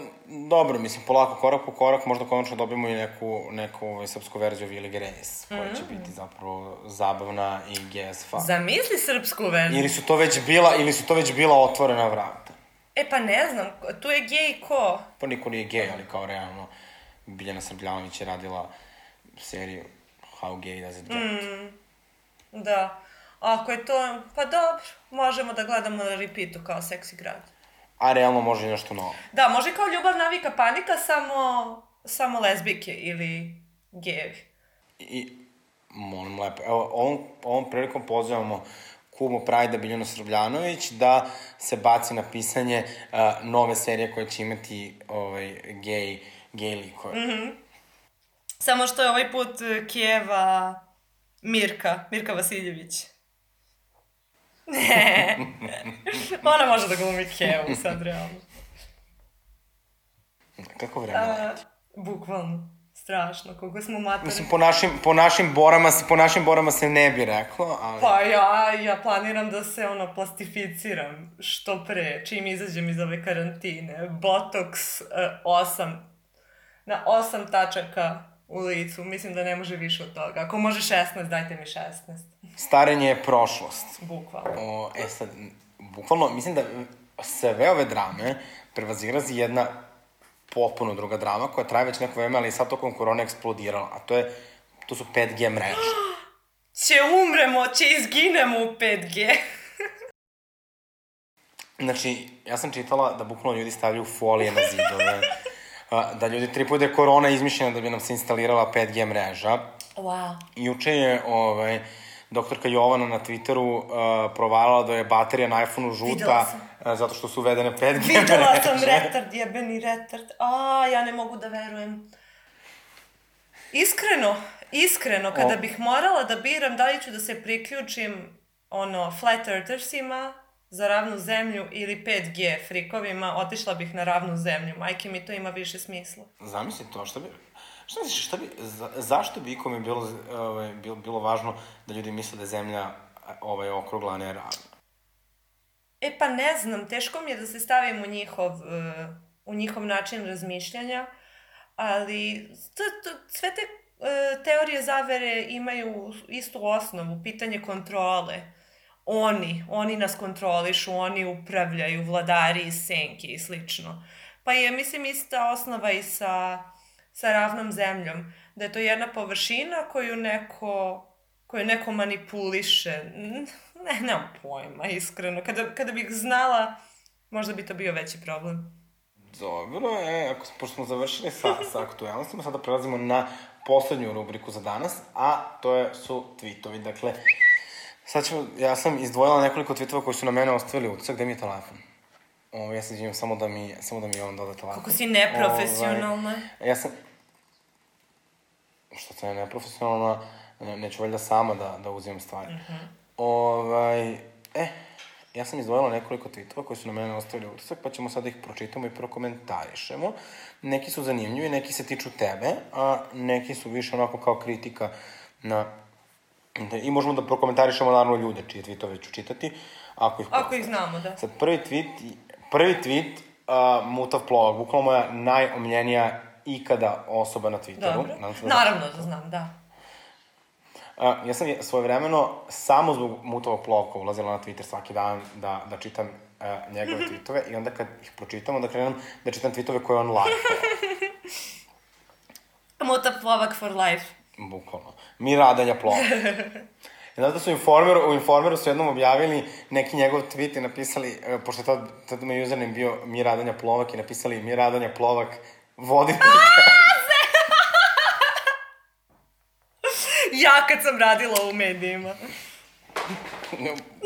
dobro, mislim, polako, korak po korak, možda konačno dobijemo i neku, neku ovaj, srpsku verziju Vili Grace, koja mm. će biti zapravo zabavna i GSF. Zamisli srpsku verziju. Ili su to već bila, ili su to već bila otvorena vrata. E pa ne znam, tu je gej ko? Pa niko nije gej, ali kao realno, Biljana Srbljanović je radila seriju How Gay Does It Get. Mm, da. Ako je to, pa dobro, možemo da gledamo na repeatu kao seksi grad. A realno može i nešto novo. Da, može kao ljubav, navika, panika, samo, samo lesbike ili gejevi. I, molim lepo, evo, ovom, ovom prilikom pozivamo kumu Prajda Biljana Srbljanović da se baci na pisanje uh, nove serije koje će imati ovaj, gej, gej likove. Mm -hmm. Samo što je ovaj put uh, Kijeva Mirka, Mirka Vasiljević. Ne. Ona može da glumi Kevu sad, realno. Kako vreme? Bukvalno. Strašno, koliko smo matori. Mislim, po našim, po našim borama, po našim borama se ne bi reklo, ali... Pa ja, ja planiram da se, ono, plastificiram što pre, čim izađem iz ove karantine. Botox uh, 8, na 8 tačaka u licu. Mislim da ne može više od toga. Ako može 16, dajte mi 16. Starenje je prošlost. Bukvalno. O, e sad, bukvalno, mislim da sve ove drame prevazigrazi jedna potpuno druga drama koja traje već neko vreme, ali sad tokom korona eksplodirala, a to je, to su 5G mreže. Će umremo, će izginemo u 5G. znači, ja sam čitala da bukvalno ljudi stavljaju folije na zidove, da ljudi tripuju da je korona izmišljena da bi nam se instalirala 5G mreža. Wow. Juče je, ovaj, doktorka Jovana na Twitteru uh, provalila da je baterija na iPhoneu žuta zato što su uvedene 5G mreže. Videla sam retard, jebeni retard. A, ja ne mogu da verujem. Iskreno, iskreno, kada o. bih morala da biram da li ću da se priključim ono, flat earthersima za ravnu zemlju ili 5G frikovima, otišla bih na ravnu zemlju. Majke mi to ima više smisla. Zamisli to, šta bi... Šta misliš, šta bi, za, zašto bi ikome bilo, ovaj, bilo, bilo važno da ljudi misle da je zemlja ovaj, okrugla, a ne ravna? E pa ne znam, teško mi je da se stavim u njihov, uh, u njihov način razmišljanja, ali to, to, sve te uh, teorije zavere imaju istu osnovu, pitanje kontrole. Oni, oni nas kontrolišu, oni upravljaju, vladari iz senke i slično. Pa je, mislim, ista osnova i sa sa ravnom zemljom. Da je to jedna površina koju neko, koju neko manipuliše. Ne, nemam pojma, iskreno. Kada, kada bih znala, možda bi to bio veći problem. Dobro, e, ako, pošto smo završili sa, sa aktualnostima, sada prelazimo na poslednju rubriku za danas, a to je, su tweetovi. Dakle, sad ću, ja sam izdvojila nekoliko tweetova koji su na mene ostavili utisak, gde mi je telefon? Ovo, ja se izvijem samo da mi, samo da mi on doda telefon. Kako si neprofesionalna. Ovaj, ja sam, što sam neprofesionalna, neću valjda sama da, da uzimam stvari. Mm -hmm. Ovaj, e, ja sam izdvojila nekoliko tweetova koji su na mene ostavili utisak, pa ćemo sada ih pročitamo i prokomentarišemo. Neki su zanimljivi, neki se tiču tebe, a neki su više onako kao kritika na... I možemo da prokomentarišemo naravno ljude čije tweetove ću čitati, ako ih Ako ih znamo, da. Sad, prvi tweet, prvi tweet, uh, Mutav Plovak, bukvalno moja najomljenija ikada osoba na Twitteru. Dobro. Naravno da znam, da. A, ja sam svoje vremeno samo zbog mutovog plovka ulazila na Twitter svaki dan da, da čitam uh, njegove tweetove i onda kad ih pročitam, onda krenem da čitam tweetove koje on lajkao. Muta plovak for life. Bukvalno. Mi radanja plova. I onda su informer, u Informeru su jednom objavili neki njegov tweet i napisali, e, pošto je tad, tad me username bio Mi radanja plovak i napisali Mi radanja plovak vodi ja kad sam radila u medijima.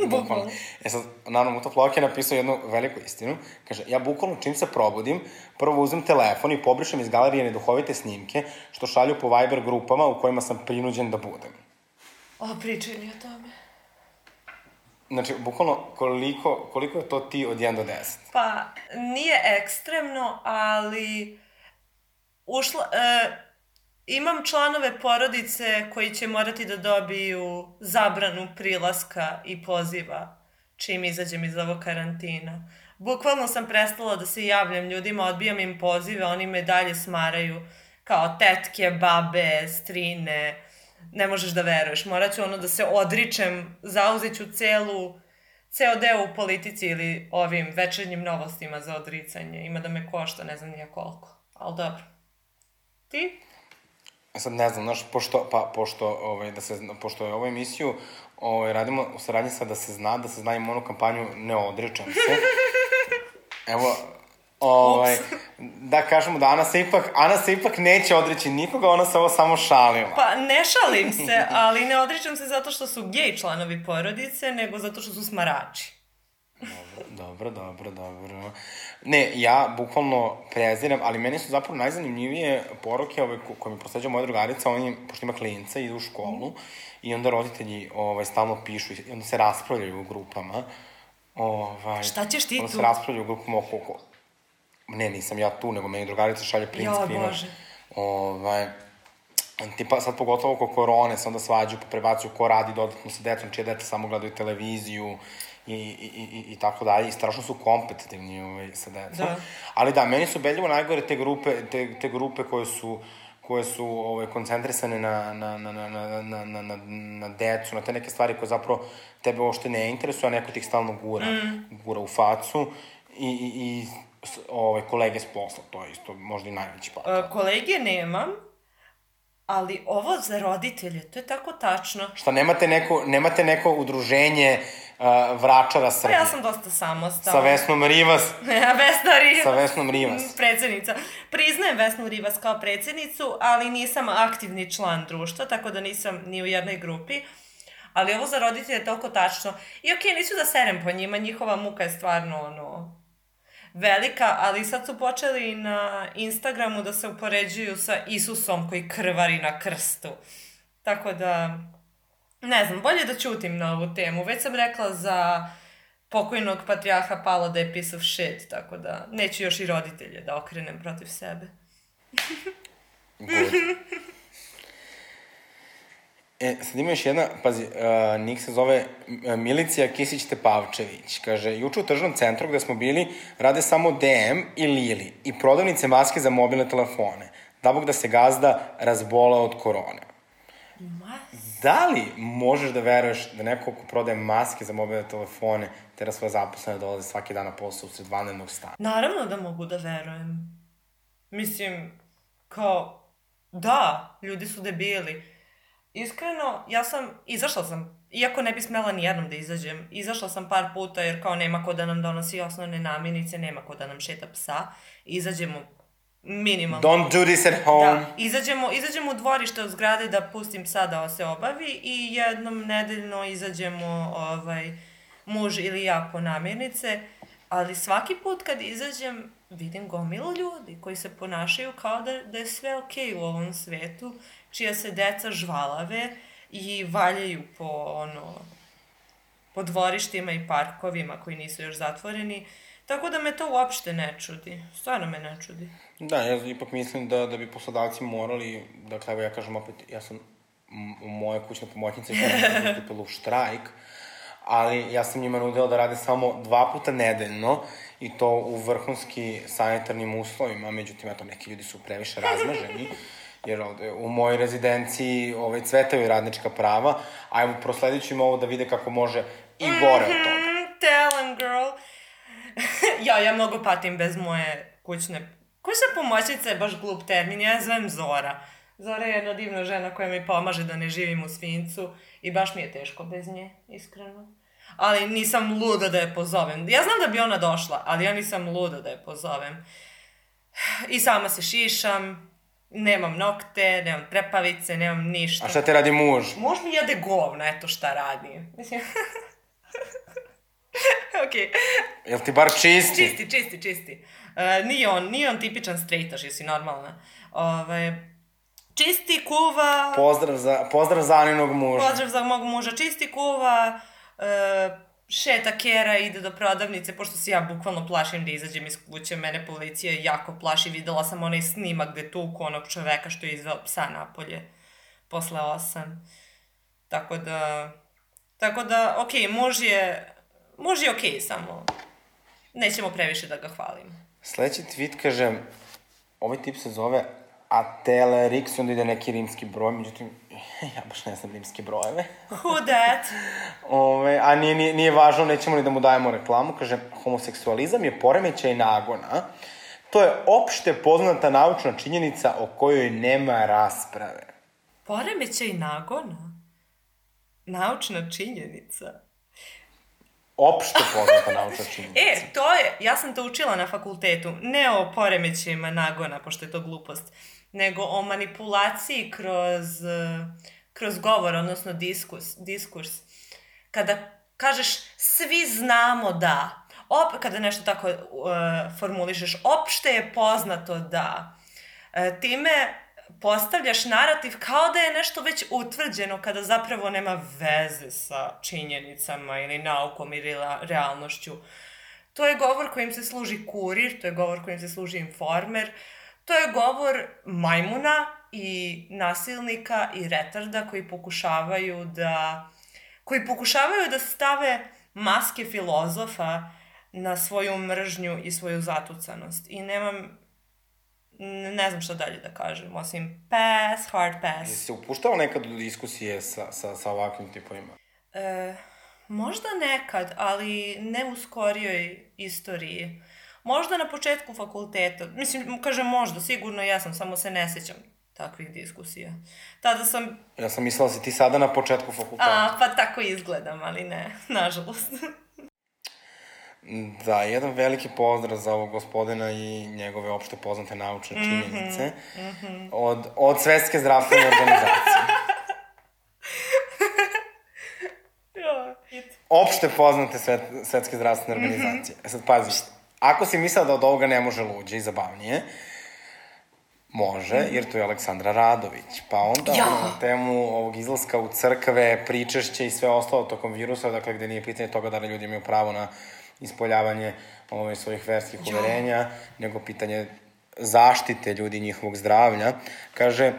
bukvalno. E sad, naravno, Muta Plovak je napisao jednu veliku istinu. Kaže, ja bukvalno čim se probudim, prvo uzmem telefon i pobrišem iz galerije neduhovite snimke, što šalju po Viber grupama u kojima sam prinuđen da budem. O, pričaj mi o tome. Znači, bukvalno, koliko, koliko je to ti od 1 do 10? Pa, nije ekstremno, ali ušla, e, imam članove porodice koji će morati da dobiju zabranu prilaska i poziva čim izađem iz ovog karantina. Bukvalno sam prestala da se javljam ljudima, odbijam im pozive, oni me dalje smaraju kao tetke, babe, strine, ne možeš da veruješ. Morat ću ono da se odričem, zauzet ću celu, ceo deo u politici ili ovim večernjim novostima za odricanje. Ima da me košta, ne znam nije koliko. Ali dobro. Ti? Sad ne znam, znaš, pošto, pa, pošto, ovaj, da se, pošto je ovu emisiju ovaj, radimo u saradnji sa da se zna, da se zna ima onu kampanju Ne odričam se. Evo, ovaj, da kažemo da Ana se ipak, Ana se ipak neće odreći nikoga, ona se ovo samo šalila. Pa ne šalim se, ali ne odričam se zato što su gej članovi porodice, nego zato što su smarači. Dobro, dobro, dobro. Ne, ja bukvalno preziram, ali meni su zapravo najzanimljivije poruke ove ko, koje mi prosleđa moja drugarica, oni, pošto ima klinca, idu u školu i onda roditelji ovaj, stalno pišu i onda se raspravljaju u grupama. Ovaj, Šta ćeš ti onda tu? se raspravljaju u grupama oko... oko... Ne, nisam ja tu, nego meni drugarica šalje print screenove. Bože. Ovaj, tipa sad pogotovo oko korone se onda svađaju pa prebacuju ko radi dodatno sa decom, čije dete samo gledaju televiziju i, i, i, i tako dalje i strašno su kompetitivni ovaj, sa decom. Da. Ali da, meni su beljivo najgore te grupe, te, te grupe koje su koje su ovaj, koncentrisane na, na, na, na, na, na, na, na, na decu, na te neke stvari koje zapravo tebe uopšte ne interesuju, a neko ti ih stalno gura, mm. gura u facu i, i, i ovaj, kolege s posla, to je isto možda i najveći pa. E, kolege nemam, ali ovo za roditelje, to je tako tačno. Šta, nemate neko, nemate neko udruženje uh, vračara Pa Srbije? ja sam dosta samostalna. Sa Vesnom Rivas. Ja, Vesna Rivas. Sa Vesnom Rivas. Predsednica. Priznajem Vesnu Rivas kao predsednicu, ali nisam aktivni član društva, tako da nisam ni u jednoj grupi. Ali ovo za roditelje je toliko tačno. I okej, nisu da serem po njima, njihova muka je stvarno ono velika, ali sad su počeli na Instagramu da se upoređuju sa Isusom koji krvari na krstu. Tako da, ne znam, bolje da ćutim na ovu temu. Već sam rekla za pokojnog patrijarha Pavla da je piece of shit, tako da neću još i roditelje da okrenem protiv sebe. E, sad ima još jedna, pazi, uh, nik se zove uh, Milicija Kisić-Tepavčević. Kaže, juče u tržnom centru gde smo bili, rade samo DM i Lili i prodavnice maske za mobilne telefone. Da bog da se gazda razbola od korone. Ma, Da li možeš da veruješ da neko ko prodaje maske za mobilne telefone tera svoje zaposlene dolaze svaki dan na posao usred vanrednog stana? naravno da mogu da verujem. Mislim, kao, da, ljudi su debili. Iskreno, ja sam, izašla sam, iako ne bi smela ni jednom da izađem, izašla sam par puta jer kao nema ko da nam donosi osnovne namirnice, nema ko da nam šeta psa, izađemo minimalno. Don't do this at home. Da, izađemo, izađemo u dvorište od zgrade da pustim psa da se obavi i jednom nedeljno izađemo ovaj, muž ili ja po namirnice, ali svaki put kad izađem vidim gomilu ljudi koji se ponašaju kao da, da je sve okej u ovom svetu, čija se deca žvalave i valjaju po ono po dvorištima i parkovima koji nisu još zatvoreni. Tako da me to uopšte ne čudi. Stvarno me ne čudi. Da, ja ipak mislim da, da bi poslodavci morali, dakle, evo ja kažem opet, ja sam m- moja kućna pomoćnica i je ustupila u štrajk, ali ja sam njima nudila da rade samo dva puta nedeljno i to u vrhunski sanitarnim uslovima, međutim, eto, neki ljudi su previše razmaženi, jer ovde u mojoj rezidenciji ovaj, cvetaju radnička prava, a evo prosledit ću im ovo da vide kako može i gore od toga. Mm, tell 'em, girl. ja, ja mnogo patim bez moje kućne... Kućna pomoćnica je baš glup termin, ja je zovem Zora. Zora je jedna divna žena koja mi pomaže da ne živim u svincu i baš mi je teško bez nje, iskreno. Ali nisam luda da je pozovem. Ja znam da bi ona došla, ali ja nisam luda da je pozovem. I sama se šišam, nemam nokte, nemam trepavice, nemam ništa. A šta te radi muž? Muž mi jede govna, eto šta radi. Mislim... Okej. Jel ti bar čisti? Čisti, čisti, čisti. Uh, nije on, nije on tipičan straightaš, jesi normalna. Ove, čisti, kuva... Pozdrav za, pozdrav za Aninog muža. Pozdrav za mog muža. Čisti, kuva, uh, šeta kera, ide do prodavnice, pošto se ja bukvalno plašim da izađem iz kuće, mene policija jako plaši. Videla sam onaj snimak gde tuku onog čoveka što je izveo psa napolje posle osam. Tako da... Tako da, okej, okay, muž je... Muž je okej, okay, samo... Nećemo previše da ga hvalim. Sledeći tweet kaže, ovaj tip se zove Atelerix, onda ide neki rimski broj, međutim, ja baš ne znam rimske brojeve. Who that? Ove, a nije, nije, nije važno, nećemo li da mu dajemo reklamu. Kaže, homoseksualizam je poremećaj nagona. To je opšte poznata naučna činjenica o kojoj nema rasprave. Poremećaj nagona? Naučna činjenica? Opšte poznata naučna činjenica. E, to je, ja sam to učila na fakultetu, ne o poremećajima nagona, pošto je to glupost, nego o manipulaciji kroz, kroz govor, odnosno diskurs. diskurs. Kada kažeš svi znamo da, op, kada nešto tako uh, formulišeš, opšte je poznato da, uh, time postavljaš narativ kao da je nešto već utvrđeno kada zapravo nema veze sa činjenicama ili naukom ili realnošću. To je govor kojim se služi kurir, to je govor kojim se služi informer, to je govor majmuna i nasilnika i retarda koji pokušavaju da koji pokušavaju da stave maske filozofa na svoju mržnju i svoju zatucanost. I nemam ne znam šta dalje da kažem, osim pass, hard pass. Jesi se upuštao nekad u diskusije sa, sa, sa ovakvim tipovima? E, možda nekad, ali ne u skorijoj istoriji. Možda na početku fakulteta. Mislim, kažem možda, sigurno ja sam, samo se ne sećam takvih diskusija. Tada sam... Ja sam mislila da si ti sada na početku fakulteta. A, pa tako izgledam, ali ne, nažalost. Da, jedan veliki pozdrav za ovog gospodina i njegove opšte poznate naučne mhm, činjenice mm -hmm, mm -hmm. od, od Svetske zdravstvene organizacije. opšte poznate svet, Svetske zdravstvene mhm. organizacije. Mm -hmm. E sad pazi, ako si mislila da od ovoga ne može luđe i zabavnije, Može, jer to je Aleksandra Radović. Pa onda ja. na temu ovog izlaska u crkve, pričešće i sve ostalo tokom virusa, dakle gde nije pitanje toga da li ljudi imaju pravo na ispoljavanje ovaj, svojih verskih ja. uverenja, nego pitanje zaštite ljudi njihovog zdravlja. Kaže,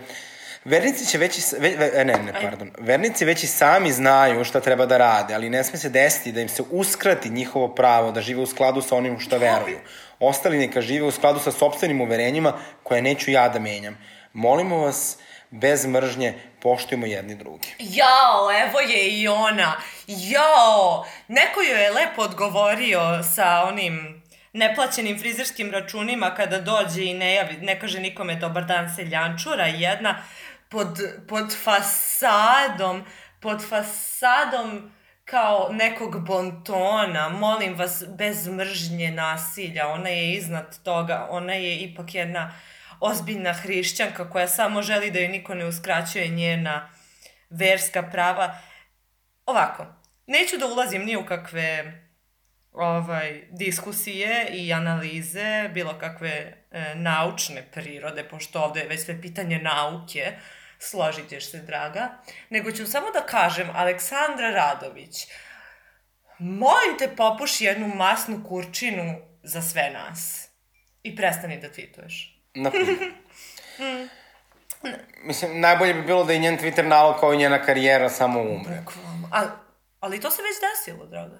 Vernici će već, ve, ve, ne, ne, pardon. Vernici već i sami znaju šta treba da rade, ali ne sme se desiti da im se uskrati njihovo pravo da žive u skladu sa onim što veruju. Ostali neka žive u skladu sa sobstvenim uverenjima koje neću ja da menjam. Molimo vas, bez mržnje, poštujemo jedni drugi. Jao, evo je i ona. Jao, neko joj je lepo odgovorio sa onim neplaćenim frizerskim računima kada dođe i ne, javi, ne kaže nikome dobar dan seljančura jedna pod, pod fasadom, pod fasadom kao nekog bontona, molim vas, bez mržnje nasilja, ona je iznad toga, ona je ipak jedna ozbiljna hrišćanka koja samo želi da joj niko ne uskraćuje njena verska prava. Ovako, neću da ulazim ni u kakve ovaj, diskusije i analize, bilo kakve e, naučne prirode, pošto ovde je već sve pitanje nauke, složit ćeš se, draga, nego ću samo da kažem, Aleksandra Radović, molim te popuši jednu masnu kurčinu za sve nas i prestani da tweetuješ. Na mm. Mislim, najbolje bi bilo da i njen Twitter nalog kao i njena karijera samo umre. Bukvalno. Ali, ali to se već desilo, draga.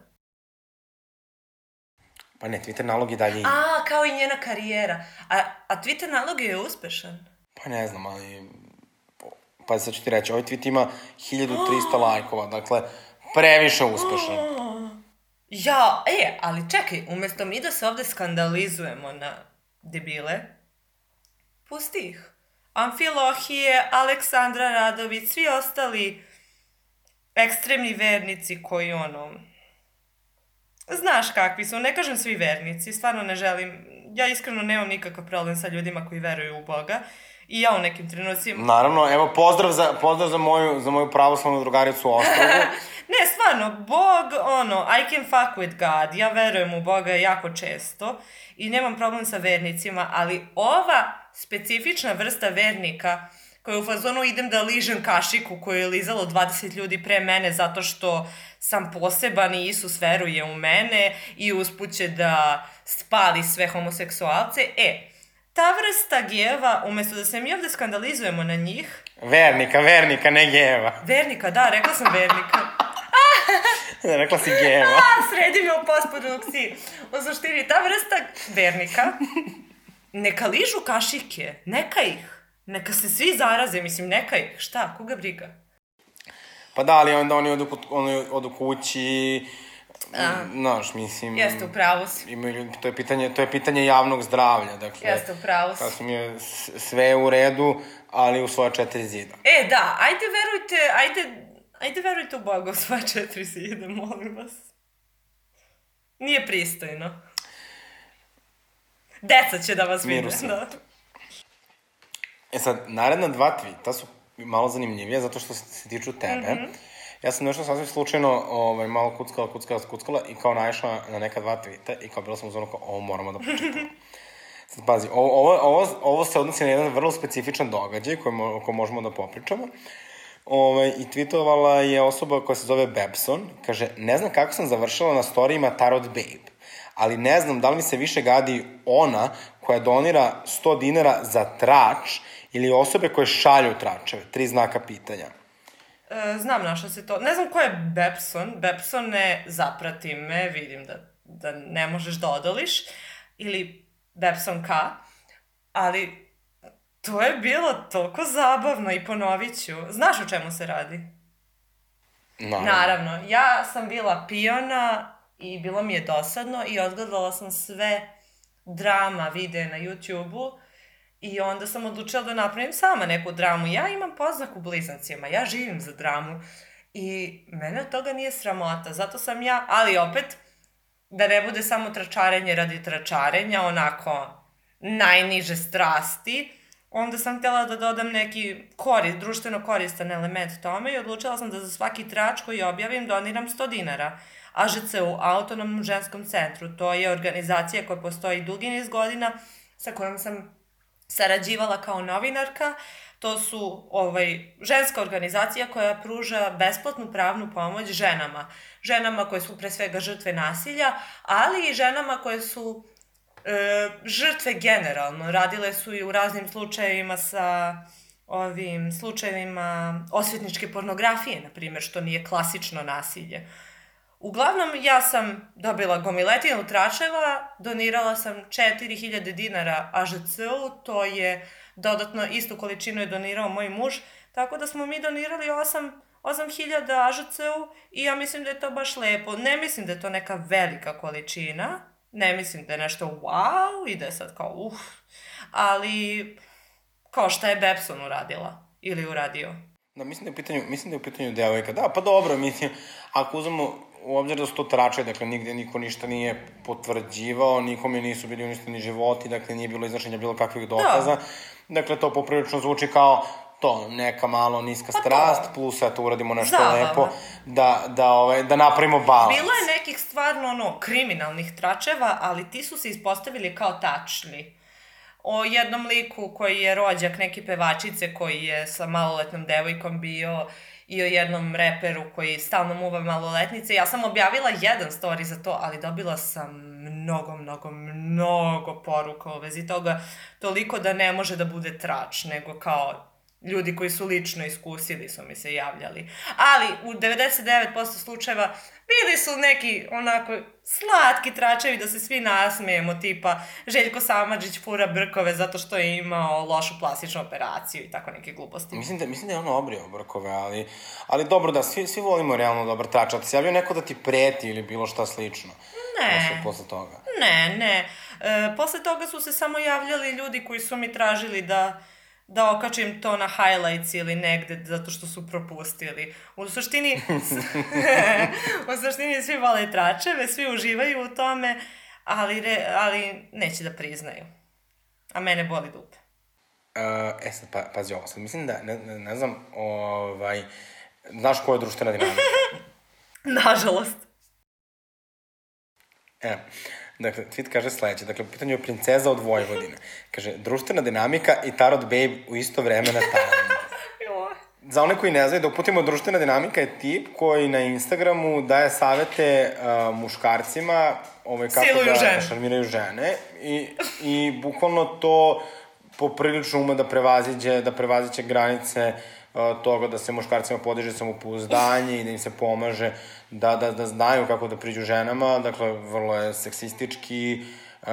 Pa ne, Twitter nalog je dalje. A, kao i njena karijera. A, a Twitter nalog je uspešan. Pa ne znam, ali... Pa sad ću ti reći, ovaj tweet ima 1300 oh. lajkova, dakle, previše uspešan. Oh. Ja, e, ali čekaj, umesto mi da se ovde skandalizujemo na debile, pusti ih. Amfilohije, Aleksandra Radović, svi ostali ekstremni vernici koji, ono, znaš kakvi su, ne kažem svi vernici, stvarno ne želim, ja iskreno nemam nikakav problem sa ljudima koji veruju u Boga, i ja u nekim trenucima. Naravno, evo, pozdrav za, pozdrav za moju, za moju pravoslavnu drugaricu Ostrovu. ne, stvarno, Bog, ono, I can fuck with God, ja verujem u Boga jako često i nemam problem sa vernicima, ali ova specifična vrsta vernika koja u fazonu idem da ližem kašiku koju je lizalo 20 ljudi pre mene zato što sam poseban i Isus veruje u mene i uspuće da spali sve homoseksualce. E, ta vrsta geva, umesto da se mi ovde skandalizujemo na njih... Vernika, vernika, ne geva. Vernika, da, rekla sam vernika. rekla si geva. A, sredi me u postprodukciji. U suštini, ta vrsta vernika, neka ližu kašike, neka ih. Neka se svi zaraze, mislim, neka ih. Šta, koga briga? Pa da, ali onda oni odu, oni odu kući, Znaš, mislim... Jeste, u pravu si. Imaju, to, je pitanje, to je pitanje javnog zdravlja, dakle... Jeste, u pravu si. Sasvim je sve u redu, ali u svoje četiri zida. E, da, ajde verujte, ajde, ajde verujte u Boga u svoje četiri zida, molim vas. Nije pristojno. Deca će da vas vide, da. E sad, naredna dva tvita su malo zanimljivije, zato što se tiču tebe. Mm -hmm Ja sam nešto sasvim slučajno ovaj, malo kuckala, kuckala, kuckala i kao naišla na neka dva tvita i kao bila sam u zonu kao ovo moramo da počitamo. Sad pazi, ovo, ovo, ovo, ovo se odnosi na jedan vrlo specifičan događaj koji mo, ko možemo da popričamo. Ove, I tweetovala je osoba koja se zove Bebson. Kaže, ne znam kako sam završila na storijima Tarot Babe, ali ne znam da li mi se više gadi ona koja donira 100 dinara za trač ili osobe koje šalju tračeve. Tri znaka pitanja. E, znam na što se to... Ne znam ko je Bepson. Bepson ne zaprati me, vidim da, da ne možeš da odoliš. Ili Bepson K. Ali to je bilo toliko zabavno i ponovit ću. Znaš o čemu se radi? Naravno. Naravno. Ja sam bila pijona i bilo mi je dosadno i odgledala sam sve drama videe na YouTube-u I onda sam odlučila da napravim sama neku dramu. Ja imam poznak u blizancima, ja živim za dramu. I mene od toga nije sramota, zato sam ja, ali opet, da ne bude samo tračarenje radi tračarenja, onako najniže strasti, onda sam htjela da dodam neki korist, društveno koristan element tome i odlučila sam da za svaki trač koji objavim doniram 100 dinara. AŽC-u, Autonomnom ženskom centru, to je organizacija koja postoji dugi niz godina, sa kojom sam sarađivala kao novinarka. To su ovaj, ženska organizacija koja pruža besplatnu pravnu pomoć ženama. Ženama koje su pre svega žrtve nasilja, ali i ženama koje su e, žrtve generalno. Radile su i u raznim slučajevima sa ovim slučajevima osvetničke pornografije, na primjer, što nije klasično nasilje. Uglavnom, ja sam dobila gomiletinu tračeva, donirala sam 4000 dinara AŽC-u, to je dodatno istu količinu je donirao moj muž, tako da smo mi donirali 8 8000 AŽC-u i ja mislim da je to baš lepo. Ne mislim da je to neka velika količina, ne mislim da je nešto wow i da sad kao uh, ali kao šta je Bepson uradila ili uradio. Da, mislim da je u pitanju, mislim da je u pitanju devojka. Da, pa dobro, mislim, ako uzmemo u obzir da su to trače, dakle, nigde niko ništa nije potvrđivao, nikome nisu bili uništeni životi, dakle, nije bilo izrašenja bilo kakvih dokaza. Da. Dakle, to poprilično zvuči kao to, neka malo niska pa strast, to. plus eto uradimo nešto Zabava. lepo, da, da, ovaj, da napravimo balans. Bilo je nekih stvarno, ono, kriminalnih tračeva, ali ti su se ispostavili kao tačni. O jednom liku koji je rođak neke pevačice koji je sa maloletnom devojkom bio i o jednom reperu koji stalno muva maloletnice. Ja sam objavila jedan story za to, ali dobila sam mnogo, mnogo, mnogo poruka u vezi toga. Toliko da ne može da bude trač, nego kao Ljudi koji su lično iskusili su mi se javljali. Ali u 99% slučajeva bili su neki onako slatki tračevi da se svi nasmejemo, tipa Željko Samadžić fura brkove zato što je imao lošu plastičnu operaciju i tako neke gluposti. Mislim da, mislim da je on obrio brkove, ali, ali dobro da, svi, svi volimo realno dobar trač. Ali se javio neko da ti preti ili bilo šta slično? Ne. Posle, posle toga. Ne, ne. E, posle toga su se samo javljali ljudi koji su mi tražili da da okačim to na highlights ili negde zato što su propustili. U suštini, u suštini svi vole tračeve, svi uživaju u tome, ali, re, ali neće da priznaju. A mene boli dupe. Uh, e sad, pa, pazi ovo, sad mislim da, ne, ne, ne znam, ovaj, znaš ko je društvena dinamika? Nažalost. E, dakle, tweet kaže sledeće, dakle, u pitanju je princeza od Vojvodine. Kaže, društvena dinamika i tarot babe u isto vreme na talentu. Za one koji ne znaju, da uputimo društvena dinamika je tip koji na Instagramu daje savete uh, muškarcima ovaj, kako Siluju da žene. šarmiraju žene i, i bukvalno to poprilično ume da prevaziđe, da prevaziđe granice uh, toga da se muškarcima podiže samopouzdanje i da im se pomaže da, da, da znaju kako da priđu ženama, dakle, vrlo je seksistički, uh,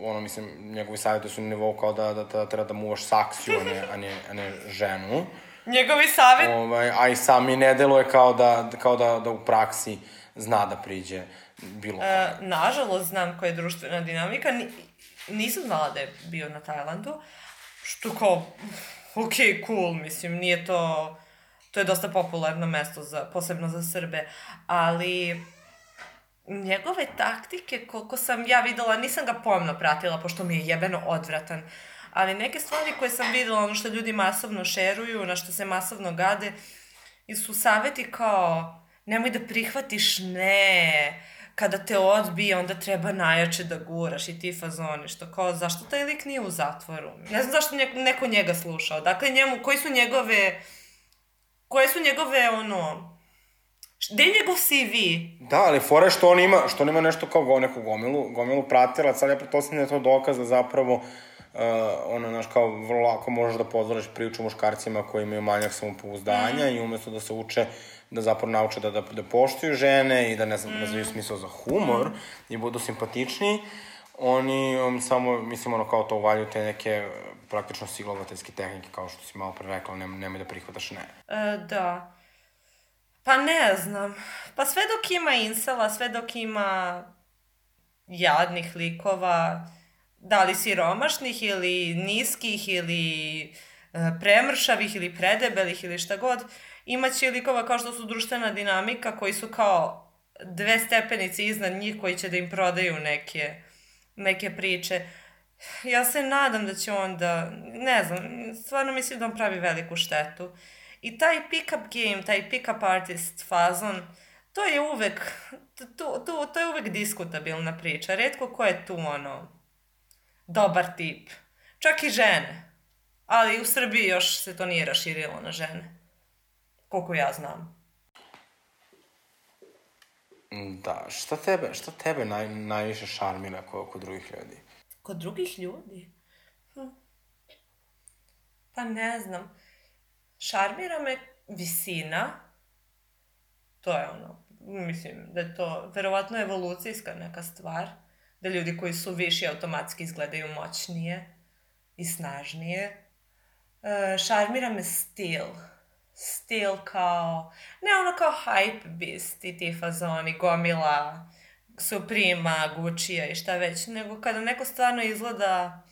ono, mislim, njegovi savjeti su na nivou kao da, da, da treba da muvaš saksiju, a ne, a ne, a ne ženu. Njegovi savjet, Ovaj, a i sami ne deluje kao da, kao da, da u praksi zna da priđe bilo kome. e, nažalost znam koja je društvena dinamika, Ni, nisam znala da je bio na Tajlandu, što kao, ok, cool, mislim, nije to, to je dosta popularno mesto, za, posebno za Srbe, ali njegove taktike, koliko sam ja videla, nisam ga pomno pratila, pošto mi je jebeno odvratan, ali neke stvari koje sam videla, ono što ljudi masovno šeruju, na što se masovno gade, su saveti kao, nemoj da prihvatiš ne, kada te odbije, onda treba najjače da guraš i ti fazoni, što kao, zašto taj lik nije u zatvoru? Ne znam zašto neko njega slušao. Dakle, njemu, koji su njegove, koje su njegove, ono, gde je njegov CV? Da, ali fora je što on ima, što on ima nešto kao go, neku gomilu, gomilu pratilac, ali ja pretpostavljam da je to dokaz da zapravo uh, ono, znaš, kao vrlo lako možeš da pozvoriš priču muškarcima koji imaju manjak samopouzdanja mm. i umesto da se uče da zapravo nauče da, da, da poštuju žene i da ne znam, mm. razviju smisao za humor mm. i budu simpatičniji, oni um, samo, mislim, ono, kao to uvaljuju te neke praktično silovateljske tehnike, kao što si malo pre rekla, nem, nemoj da prihvataš ne. E, da. Pa ne znam. Pa sve dok ima insela, sve dok ima jadnih likova, da li siromašnih ili niskih ili e, premršavih ili predebelih ili šta god, imaće likova kao što su društvena dinamika koji su kao dve stepenice iznad njih koji će da im prodaju neke, neke priče. Ja se nadam da će on da, ne znam, stvarno mislim da on pravi veliku štetu. I taj pick-up game, taj pick-up artist fazon, to je uvek, to, to, to je uvek diskutabilna priča. Redko ko je tu, ono, dobar tip. Čak i žene. Ali u Srbiji još se to nije raširilo na žene. Koliko ja znam. Da, šta tebe, šta tebe naj, najviše šarmira kod, kod drugih ljudi? Kod drugih ljudi? Hm. Pa ne znam. Šarmira me visina. To je ono, mislim da je to verovatno evolucijska neka stvar. Da ljudi koji su viši automatski izgledaju moćnije i snažnije. E, šarmira me stil. Stil kao, ne ono kao hype beast i ti fazoni, gomila, Suprema, Gucci-a i šta već, nego kada neko stvarno izgleda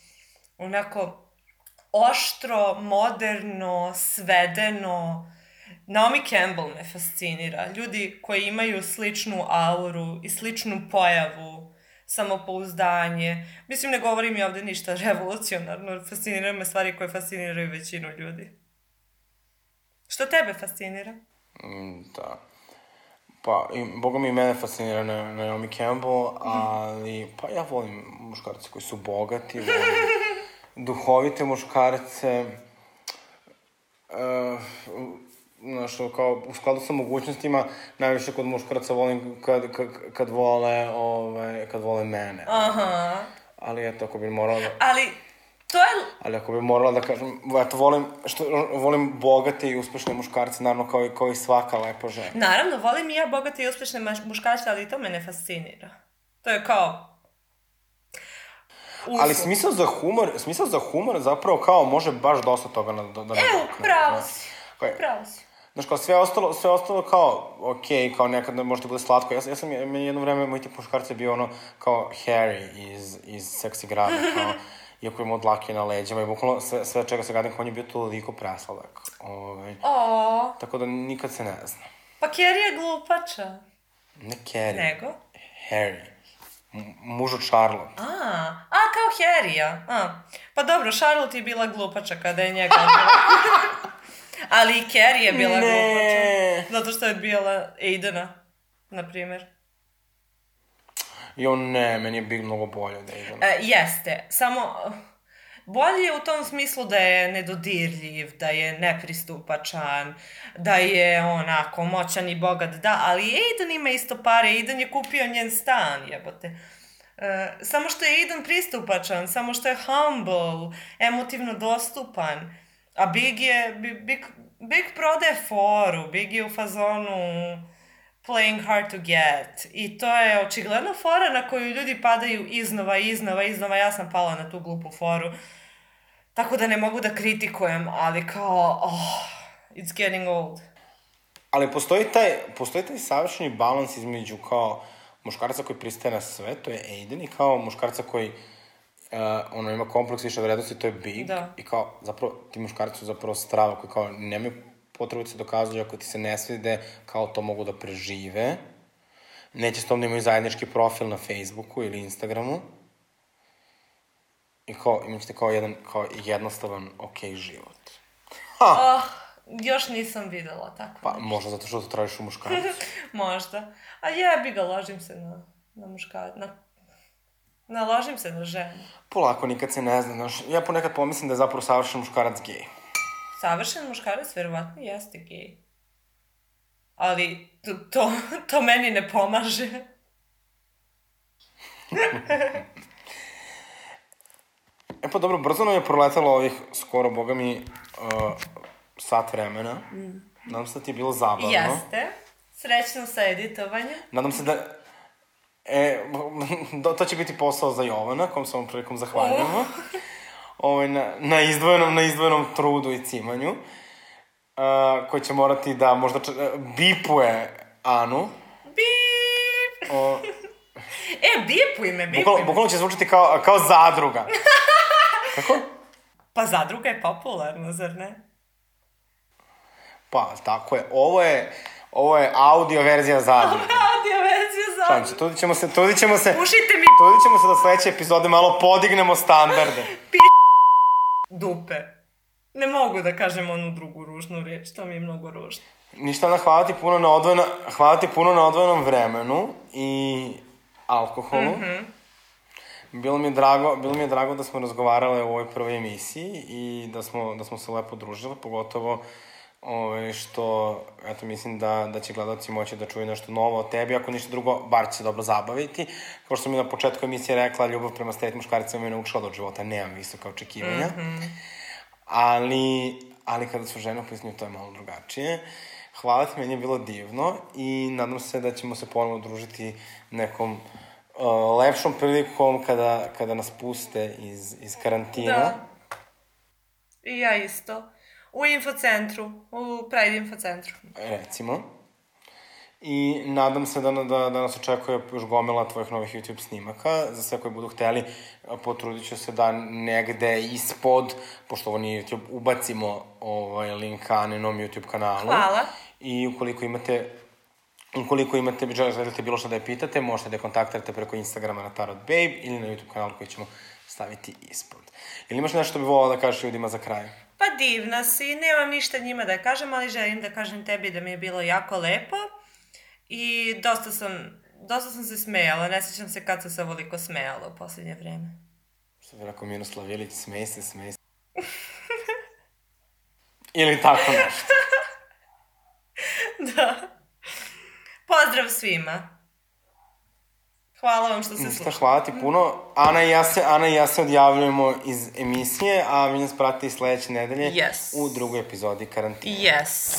onako oštro, moderno, svedeno. Naomi Campbell me fascinira. Ljudi koji imaju sličnu auru i sličnu pojavu, samopouzdanje. Mislim, ne govorim i ovde ništa revolucionarno, fasciniraju me stvari koje fasciniraju većinu ljudi. Što tebe fascinira? Mm, da. Pa, i, boga mi mene fascinira na, Naomi Campbell, ali, pa ja volim muškarce koji su bogati, volim duhovite muškarce, uh, znaš, kao, u skladu sa mogućnostima, najviše kod muškaraca volim kad, kad, kad vole, ovaj, kad vole mene. Aha. Ali eto, ako bi morala. Ali, To je... Ali ako bi morala da kažem, eto, volim, što, volim bogate i uspešne muškarce, naravno kao, i- kao i svaka lepa žena. Naravno, volim i ja bogate i uspešne muškarce, ali to me ne fascinira. To je kao... Ali Uslov. smisao za humor, smisao za humor zapravo kao može baš dosta toga da, da, da Evo, pravo si. Pravo si. Znaš, kao sve ostalo, sve ostalo kao, okej, kao nekad ti bude slatko. Ja, ja sam, meni jedno vreme, moj tip muškarca je bio ono, kao Harry iz, iz Seksi grada, kao, iako ima dlake na leđima i bukvalno sve, sve čega se gadim, on je bio toliko presladak. Ovaj, O, tako da nikad se ne zna. pa Kerry je glupača. Ne Carrie, Nego? Harry. M- muž od Charlotte. A, a kao Harry-a. A. Pa dobro, Charlotte je bila glupača kada je njega. Ali i Carrie je bila Ne. glupača. Zato što je bila Aidena, na primjer. I on ne, meni je Big mnogo bolje od Aidena. E, jeste, samo bolji je u tom smislu da je nedodirljiv, da je nepristupačan, da je onako moćan i bogat, da, ali Aiden ima isto pare, Aiden je kupio njen stan, jebote. E, samo što je Aiden pristupačan, samo što je humble, emotivno dostupan, a Big je, Big, Big, prodaje foru, Big je u fazonu playing hard to get. I to je očigledno fora na koju ljudi padaju iznova, iznova, iznova. Ja sam pala na tu glupu foru. Tako da ne mogu da kritikujem, ali kao, oh, it's getting old. Ali postoji taj, postoji taj savršeni balans između kao muškarca koji pristaje na sve, to je Aiden, i kao muškarca koji uh, ono, ima kompleks više vrednosti, to je Big. Da. I kao, zapravo, ti muškarci su zapravo strava koji kao nemaju potrebu da se dokazuju ako ti se ne svide, kao to mogu da prežive. Neće s tom da imaju zajednički profil na Facebooku ili Instagramu. I kao, imat ćete kao jedan, kao jednostavan, okej život. Ha! Oh, još nisam videla tako. Pa, možda zato što to tražiš u muškarcu. Možda. A jebi ga, ložim se na, na muška... Na, naložim se na ženu. Polako, nikad se ne zna, znaš. Ja ponekad pomislim da je zapravo savršen muškarac gej. Savršen muškarac verovatno jeste gej. Ali to, to, to meni ne pomaže. E pa dobro, brzo nam je proletalo ovih skoro, boga mi, uh, sat vremena. Nadam se da ti je bilo zabavno. Jeste. Srećno sa editovanjem. Nadam se da... E, to će biti posao za Jovana, kom se ovom prilikom zahvaljujemo. Ovaj, na, na, izdvojenom, na izdvojenom trudu i cimanju. Uh, koji će morati da možda č- bipuje Anu. Bip! O, E, bipuj me, bipuj bukvalno, me. bukvalno će zvučati kao, kao zadruga. Kako? Pa zadruga je popularna, zar ne? Pa, tako je. Ovo je, ovo je audio verzija zadruge. Audio verzija Šalim se, zadruga. trudit ćemo se, trudit ćemo se, Pušite mi trudit ćemo se da sledeće epizode malo podignemo standarde. dupe. Ne mogu da kažem onu drugu ružnu riječ, to mi je mnogo ružno. Ništa da hvala ti puno na odvojeno, hvala ti puno na odvojenom vremenu i alkoholu. Mm -hmm. Bilo mi je drago, bilo mi je drago da smo razgovarale u ovoj prvoj emisiji i da smo, da smo se lepo družile, pogotovo ove, što, eto, mislim da, da će gledalci moći da čuju nešto novo o tebi, ako ništa drugo, bar će se dobro zabaviti. Kao što sam mi na početku emisije rekla, ljubav prema straight muškaricama me naučila da od života nemam visoka očekivanja. Mm -hmm. Ali, ali kada su žene u pitanju, to je malo drugačije. Hvala ti, meni je bilo divno i nadam se da ćemo se ponovo družiti nekom uh, lepšom prilikom kada, kada nas puste iz, iz karantina. Da. I ja isto. U infocentru, u Pride infocentru. recimo. I nadam se da, da, da nas očekuje još gomila tvojih novih YouTube snimaka. Za sve koji budu hteli, potrudit ću se da negde ispod, pošto ovo nije YouTube, ubacimo ovaj link Aninom YouTube kanalu. Hvala. I ukoliko imate Ukoliko imate, želite bilo što da je pitate, možete da je kontaktirate preko Instagrama na Tarot Babe ili na YouTube kanalu koji ćemo staviti ispod. Ili imaš nešto bi volao da kažeš ljudima za kraj? Pa divna si, nemam ništa njima da kažem, ali želim da kažem tebi da mi je bilo jako lepo. I dosta sam, dosta sam se smejala, ne sjećam se kad sam se ovoliko smejala u posljednje vreme. Što bi rekao Miroslav Ilić, smej se, smej se. Ili tako nešto. da. Pozdrav svima. Hvala vam što ste Ništa, slušali. hvala ti puno. Ana i ja se, Ana i ja se odjavljujemo iz emisije, a vi nas pratite i sledeće nedelje Yes. u drugoj epizodi karantina. Yes.